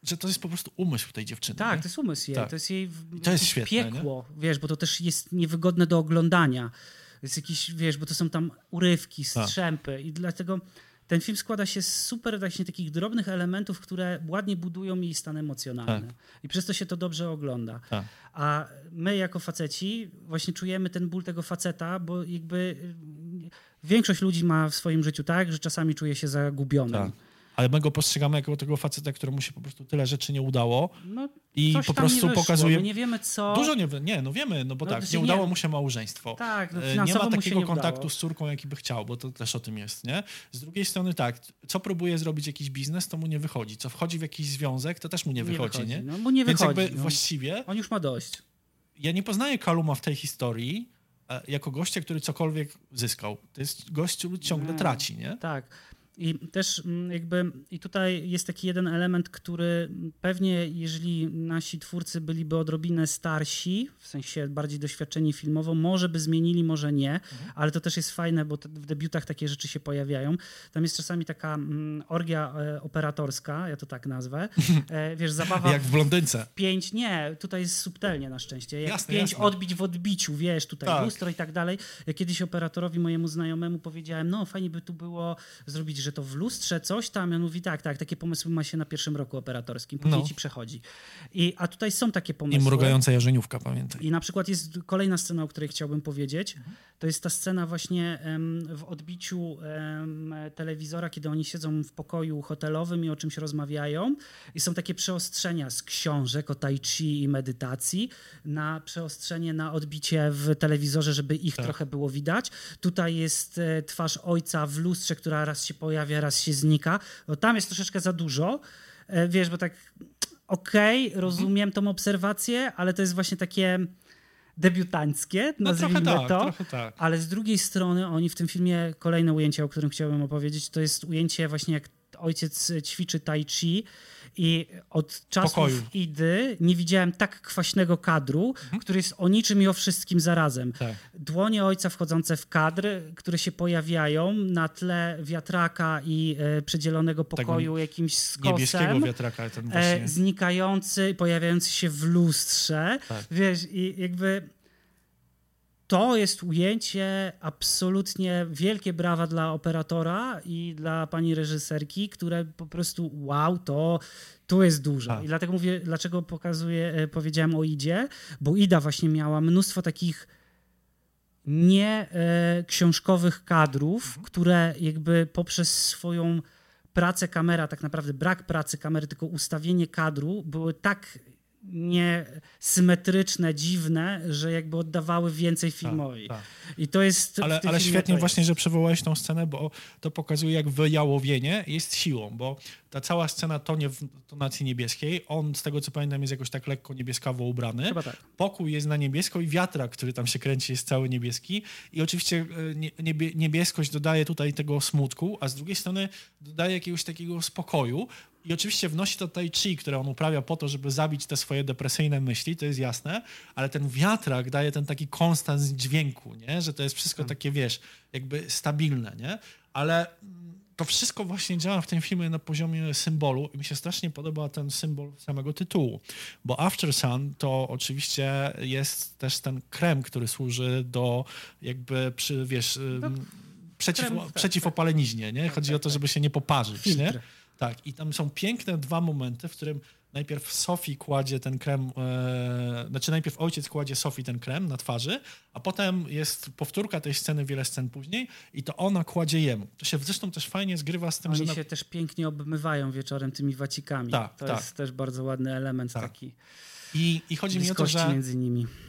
Że to jest po prostu umysł tej dziewczyny. Tak, nie? to jest umysł jej, Tak. to jest jej I to jest świetne, piekło, wiesz, bo to też jest niewygodne do oglądania. Jest jakiś, wiesz, bo to są tam urywki, Tak. strzępy i dlatego ten film składa się z super właśnie takich drobnych elementów, które ładnie budują jej stan emocjonalny. Tak. I przez to się to dobrze ogląda. Tak. A my jako faceci właśnie czujemy ten ból tego faceta, bo jakby y, większość ludzi ma w swoim życiu tak, że czasami czuje się zagubionym. Tak. Ale my go postrzegamy jako tego faceta, któremu się po prostu tyle rzeczy nie udało. No, I po nie prostu wyszło. pokazuje- nie wiemy co. Dużo nie, nie, no wiemy, no bo No, tak, znaczy nie nie- udało mu się małżeństwo. Tak, no, E, nie ma takiego nie kontaktu z córką, jaki by chciał, bo to też o tym jest, nie? Z drugiej strony tak, co próbuje zrobić jakiś biznes, to mu nie wychodzi. Co wchodzi w jakiś związek, to też mu nie Nie wychodzi, wychodzi, nie? no, bo nie Więc wychodzi, jakby no. właściwie On już ma dość. ja nie poznaję Kaluma w tej historii e, jako gościa, który cokolwiek zyskał. To jest gość, który ciągle Nie. traci, nie? Tak. I też mm, jakby, i tutaj jest taki jeden element, który pewnie, jeżeli nasi twórcy byliby odrobinę starsi, w sensie bardziej doświadczeni filmowo, może by zmienili, może nie, Mhm. ale to też jest fajne, bo w debiutach takie rzeczy się pojawiają. Tam jest czasami taka mm, orgia e, operatorska, ja to tak nazwę. E, wiesz, zabawa Jak w blondynce. pięć, nie, tutaj jest subtelnie na szczęście. Jak Jasne, pięć jasne. odbić w odbiciu, wiesz, tutaj Tak. lustro i tak dalej. Ja kiedyś operatorowi mojemu znajomemu powiedziałem, no fajnie by tu było zrobić, że to w lustrze coś tam. I on mówi, tak, tak, takie pomysły ma się na pierwszym roku operatorskim, później No. ci przechodzi. I, a tutaj są takie I pomysły. mrugająca jarzeniówka, pamiętaj. I na przykład jest kolejna scena, o której chciałbym powiedzieć. To jest ta scena właśnie em, w odbiciu em, telewizora, kiedy oni siedzą w pokoju hotelowym i o czymś rozmawiają. I są takie przeostrzenia z książek o tai chi i medytacji na przeostrzenie na odbicie w telewizorze, żeby ich Tak. trochę było widać. Tutaj jest e, twarz ojca w lustrze, która raz się pojawia, raz się znika. No, tam jest troszeczkę za dużo. E, Wiesz, bo tak okej, rozumiem tą obserwację, ale to jest właśnie takie debiutanckie, No nazwijmy trochę tak, to. trochę tak. Ale z drugiej strony oni w tym filmie, kolejne ujęcie, o którym chciałbym opowiedzieć, to jest ujęcie właśnie jak ojciec ćwiczy tai chi i od czasów Pokoju. Idy nie widziałem tak kwaśnego kadru, który jest o niczym i o wszystkim zarazem. Mhm. Tak. Dłonie ojca wchodzące w kadr, które się pojawiają na tle wiatraka i e, przedzielonego pokoju jakimś skosem. Niebieskiego wiatraka ten E, właśnie. znikający, pojawiający się w lustrze. Tak. Wiesz, i jakby to jest ujęcie absolutnie wielkie brawa dla operatora i dla pani reżyserki, które po prostu wow, to tu jest dużo. Tak. I dlatego mówię, dlaczego pokazuję, e, powiedziałem o Idzie, bo Ida właśnie miała mnóstwo takich nie e, książkowych kadrów, Mhm. które jakby poprzez swoją pracę kamera, tak naprawdę brak pracy kamery, tylko ustawienie kadru były tak niesymetryczne, dziwne, że jakby oddawały więcej filmowi. tak. I to jest Ale, ale świetnie właśnie, że przywołałeś tą scenę, bo to pokazuje, jak wyjałowienie jest siłą, bo ta cała scena tonie w tonacji niebieskiej. On, z tego co pamiętam, jest jakoś tak lekko niebieskawo ubrany. Chyba tak. Pokój jest na niebiesko i wiatrak, który tam się kręci, jest cały niebieski. I oczywiście e, nie- niebie, niebieskość dodaje tutaj tego smutku, a z drugiej strony dodaje jakiegoś takiego spokoju. I oczywiście wnosi to tai chi, które on uprawia po to, żeby zabić te swoje depresyjne myśli, to jest jasne, ale ten wiatrak daje ten taki konstans dźwięku, nie? że to jest wszystko takie, wiesz, jakby stabilne, nie? Ale to wszystko właśnie działa w tym filmie na poziomie symbolu i mi się strasznie podoba ten symbol samego tytułu, bo After Sun to oczywiście jest też ten krem, który służy do jakby przy, wiesz, ym, przeciw, krem, tak, opaleniznie, nie? Chodzi o to, żeby się nie poparzyć, nie? Tak, i tam są piękne dwa momenty, w którym najpierw Sophie kładzie ten krem, e, znaczy najpierw ojciec kładzie Sophie ten krem na twarzy, a potem jest powtórka tej sceny wiele scen później i to ona kładzie jemu. To się zresztą też fajnie zgrywa z tym, Oni że... na- się też pięknie obmywają wieczorem tymi wacikami. Tak, to tak. jest też bardzo ładny element Tak. taki. I, I chodzi mi o to, że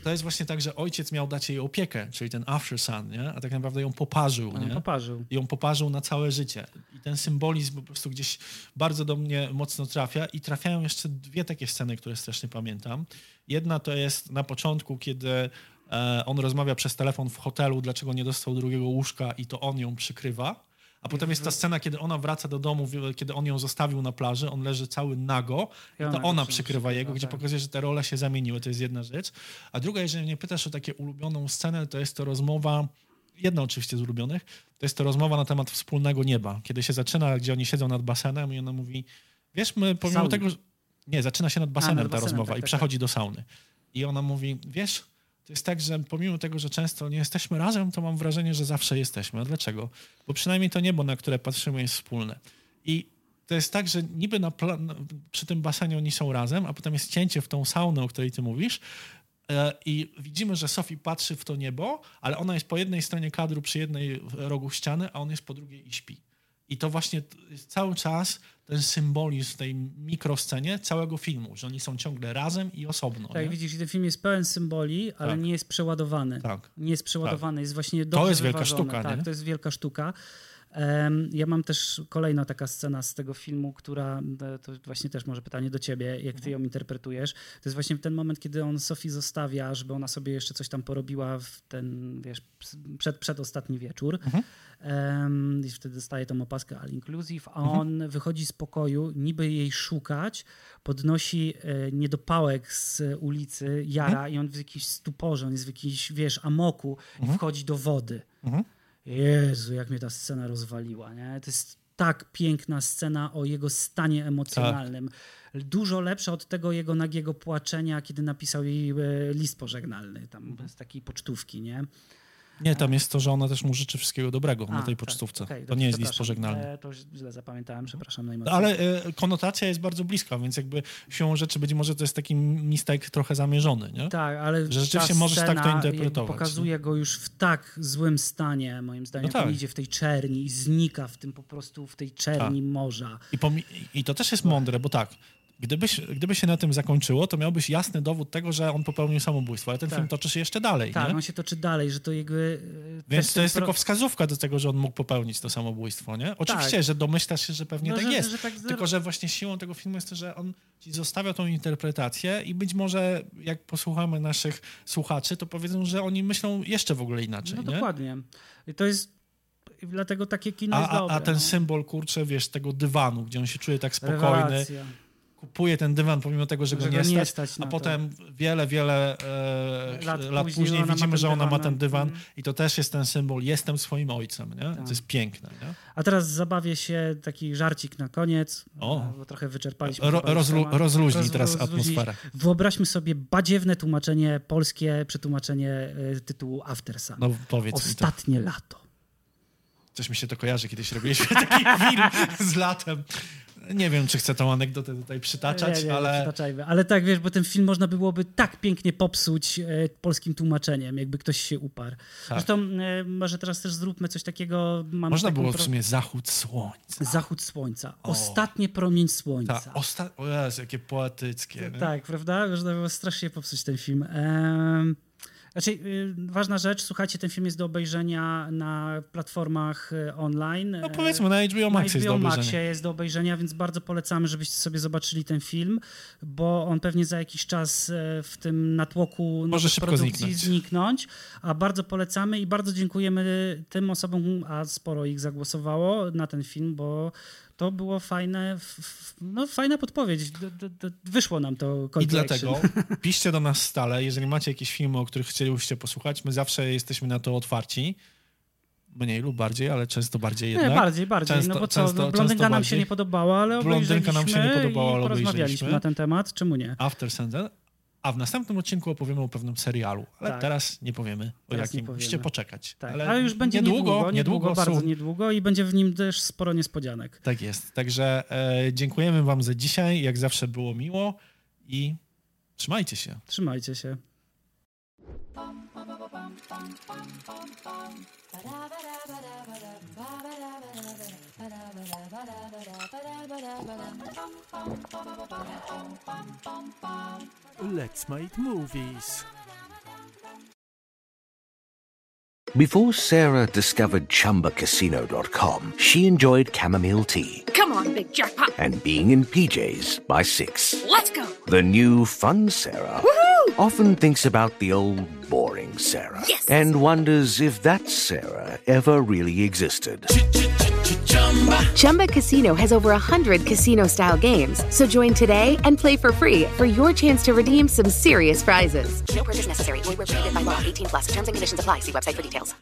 to jest właśnie tak, że ojciec miał dać jej opiekę, czyli ten after sun, nie? a tak naprawdę ją poparzył. Nie? poparzył. ją poparzył na całe życie. I ten symbolizm po prostu gdzieś bardzo do mnie mocno trafia. I trafiają jeszcze dwie takie sceny, które strasznie pamiętam. Jedna to jest na początku, kiedy e, on rozmawia przez telefon w hotelu, dlaczego nie dostał drugiego łóżka i to on ją przykrywa. A potem jest ta scena, kiedy ona wraca do domu, kiedy on ją zostawił na plaży, on leży cały nago i to ona przy- przykrywa jego, gdzie tak. pokazuje, że te role się zamieniły. To jest jedna rzecz. A druga, jeżeli mnie pytasz o takie ulubioną scenę, to jest to rozmowa, jedna oczywiście z ulubionych, to jest to rozmowa na temat wspólnego nieba. Kiedy się zaczyna, gdzie oni siedzą nad basenem i ona mówi, wiesz, my pomimo tego, że... Nie, zaczyna się nad basenem nad ta basenem, rozmowa tak, i tak, przechodzi do sauny. I ona mówi, wiesz, to jest tak, że pomimo tego, że często nie jesteśmy razem, to mam wrażenie, że zawsze jesteśmy. A dlaczego? Bo przynajmniej to niebo, na które patrzymy, jest wspólne. I to jest tak, że niby na przy tym basenie oni są razem, a potem jest cięcie w tą saunę, o której ty mówisz. e, I widzimy, że Sophie patrzy w to niebo, ale ona jest po jednej stronie kadru, przy jednej rogu ściany, a on jest po drugiej i śpi. I to właśnie cały czas ten symbolizm tej mikroscenie całego filmu, że oni są ciągle razem i osobno. Tak, nie? widzisz, ten film jest pełen symboli, ale Tak. nie jest przeładowany. Tak. Nie jest przeładowany, jest właśnie dobrze jest wielka wyważony. sztuka, Tak, nie? to jest wielka sztuka. Ja mam też kolejna taka scena z tego filmu, która e, to właśnie też może pytanie do ciebie, jak ty Mhm. ją interpretujesz. To jest właśnie ten moment, kiedy on Sofii zostawia, żeby ona sobie jeszcze coś tam porobiła w ten, wiesz, przed, przed ostatni wieczór. Mhm. I wtedy dostaje tą opaskę all inclusive, a Mhm. on wychodzi z pokoju, niby jej szukać, podnosi e, niedopałek z ulicy, jara Mhm. i on w jakimś stuporze, on jest w jakimś, wiesz, amoku i wchodzi do wody. Mhm. Jezu, jak mnie ta scena rozwaliła, nie? To jest tak piękna scena o jego stanie emocjonalnym. Dużo lepsza od tego jego nagiego płaczenia, kiedy napisał jej e, list pożegnalny, tam Mhm. z takiej pocztówki, nie? Nie, tam jest to, że ona też mu życzy wszystkiego dobrego na A, tej tak, pocztówce. okej, to dobrze, nie jest list pożegnalny. E, to źle zapamiętałem, przepraszam najmocniej. Ale e, konotacja jest bardzo bliska, więc jakby siłą rzeczy być może to jest taki mistake trochę zamierzony, nie? Tak, ale Że rzeczywiście możesz tak to interpretować, Pokazuje go już w tak złym stanie, moim zdaniem. No jak on tak. idzie w tej czerni i znika w tym po prostu, w tej czerni morza. I, I to też jest mądre, bo tak, gdybyś, gdyby się na tym zakończyło, to miałbyś jasny dowód tego, że on popełnił samobójstwo, ale ten Tak. film toczy się jeszcze dalej, Tak, nie? on się toczy dalej, że to jego... e, Więc to jest pro- tylko wskazówka do tego, że on mógł popełnić to samobójstwo, nie? Oczywiście, Tak. że domyślasz się, że pewnie No, tak że- jest. że tak- Tylko, że właśnie siłą tego filmu jest to, że on ci zostawia tą interpretację i być może jak posłuchamy naszych słuchaczy, to powiedzą, że oni myślą jeszcze w ogóle inaczej, No nie? dokładnie. I to jest... Dlatego takie kino A, jest a, dobre. a ten no. symbol, kurczę, wiesz, tego dywanu, gdzie on się czuje tak spokojny, Rewelacja. Kupuje ten dywan pomimo tego, że go, Że nie, go nie stać, stać a to. potem wiele, wiele e, Lat lat, później później, widzimy, że ona ma ten no. dywan Mhm. i to też jest ten symbol, jestem swoim ojcem, nie? Tak. To jest piękne, nie? A teraz zabawię się taki żarcik na koniec, O. e, bo trochę wyczerpaliśmy. Ro, rozlu, rozluźnij Roz- teraz rozluźnić. atmosferę. Wyobraźmy sobie badziewne tłumaczenie, polskie przetłumaczenie e, tytułu After Sun. No powiedz to. Ostatnie lato. Coś mi się to kojarzy, kiedyś robiliśmy taki film z latem. Nie wiem, czy chcę tą anegdotę tutaj przytaczać, nie, nie, ale... Nie przytaczajmy. ale tak, wiesz, bo ten film można byłoby tak pięknie popsuć e, polskim tłumaczeniem, jakby ktoś się uparł. Zresztą e, może teraz też zróbmy coś takiego. Tak. Można było w sumie zachód słońca. Zachód słońca. Ostatnie promień słońca. Ta, osta... O Jezu, jakie poetyckie. Tak, prawda? Można było strasznie popsuć ten film. Ehm, znaczy, y, ważna rzecz, słuchajcie, ten film jest do obejrzenia na platformach y, online. No powiedzmy, na HBO Max na jest do HBO Maxie obejrzenia. jest do obejrzenia, więc bardzo polecamy, żebyście sobie zobaczyli ten film, bo on pewnie za jakiś czas w tym natłoku Może szybko zniknąć. zniknąć. A bardzo polecamy i bardzo dziękujemy tym osobom, a sporo ich zagłosowało na ten film, bo to było fajne, no fajna podpowiedź. D- d- d- wyszło nam to I action. dlatego piszcie do nas stale, jeżeli macie jakieś filmy, o których chcielibyście posłuchać, my zawsze jesteśmy na to otwarci. Mniej lub bardziej, ale często bardziej jednak. Nie, bardziej, bardziej. Często- no bo co, często- no, blondynka nam się nie podobała, ale Blondynka nam się nie podobała, ale porozmawialiśmy na ten temat. Czemu nie? After Sentence. A w następnym odcinku opowiemy o pewnym serialu. Ale Tak. teraz nie powiemy o Teraz jakim. powiemy. Musicie poczekać. Tak, ale, ale, już będzie niedługo, niedługo, niedługo, bardzo są- niedługo i będzie w nim też sporo niespodzianek. Tak jest. Także e, dziękujemy wam za dzisiaj. Jak zawsze było miło i trzymajcie się. Trzymajcie się. Let's Make Movies. Before Sarah discovered ChumbaCasino.com, she enjoyed chamomile tea Come on, big jackpot. and being in PJs by six. Let's go. The new fun Sarah Woohoo! often thinks about the old boring Sarah Yes. and wonders if that Sarah ever really existed. Chumba Casino has over 100 casino style games. So join today and play for free for your chance to redeem some serious prizes. No purchase necessary. Void where prohibited by law. 18 plus. Terms and conditions apply. See website for details.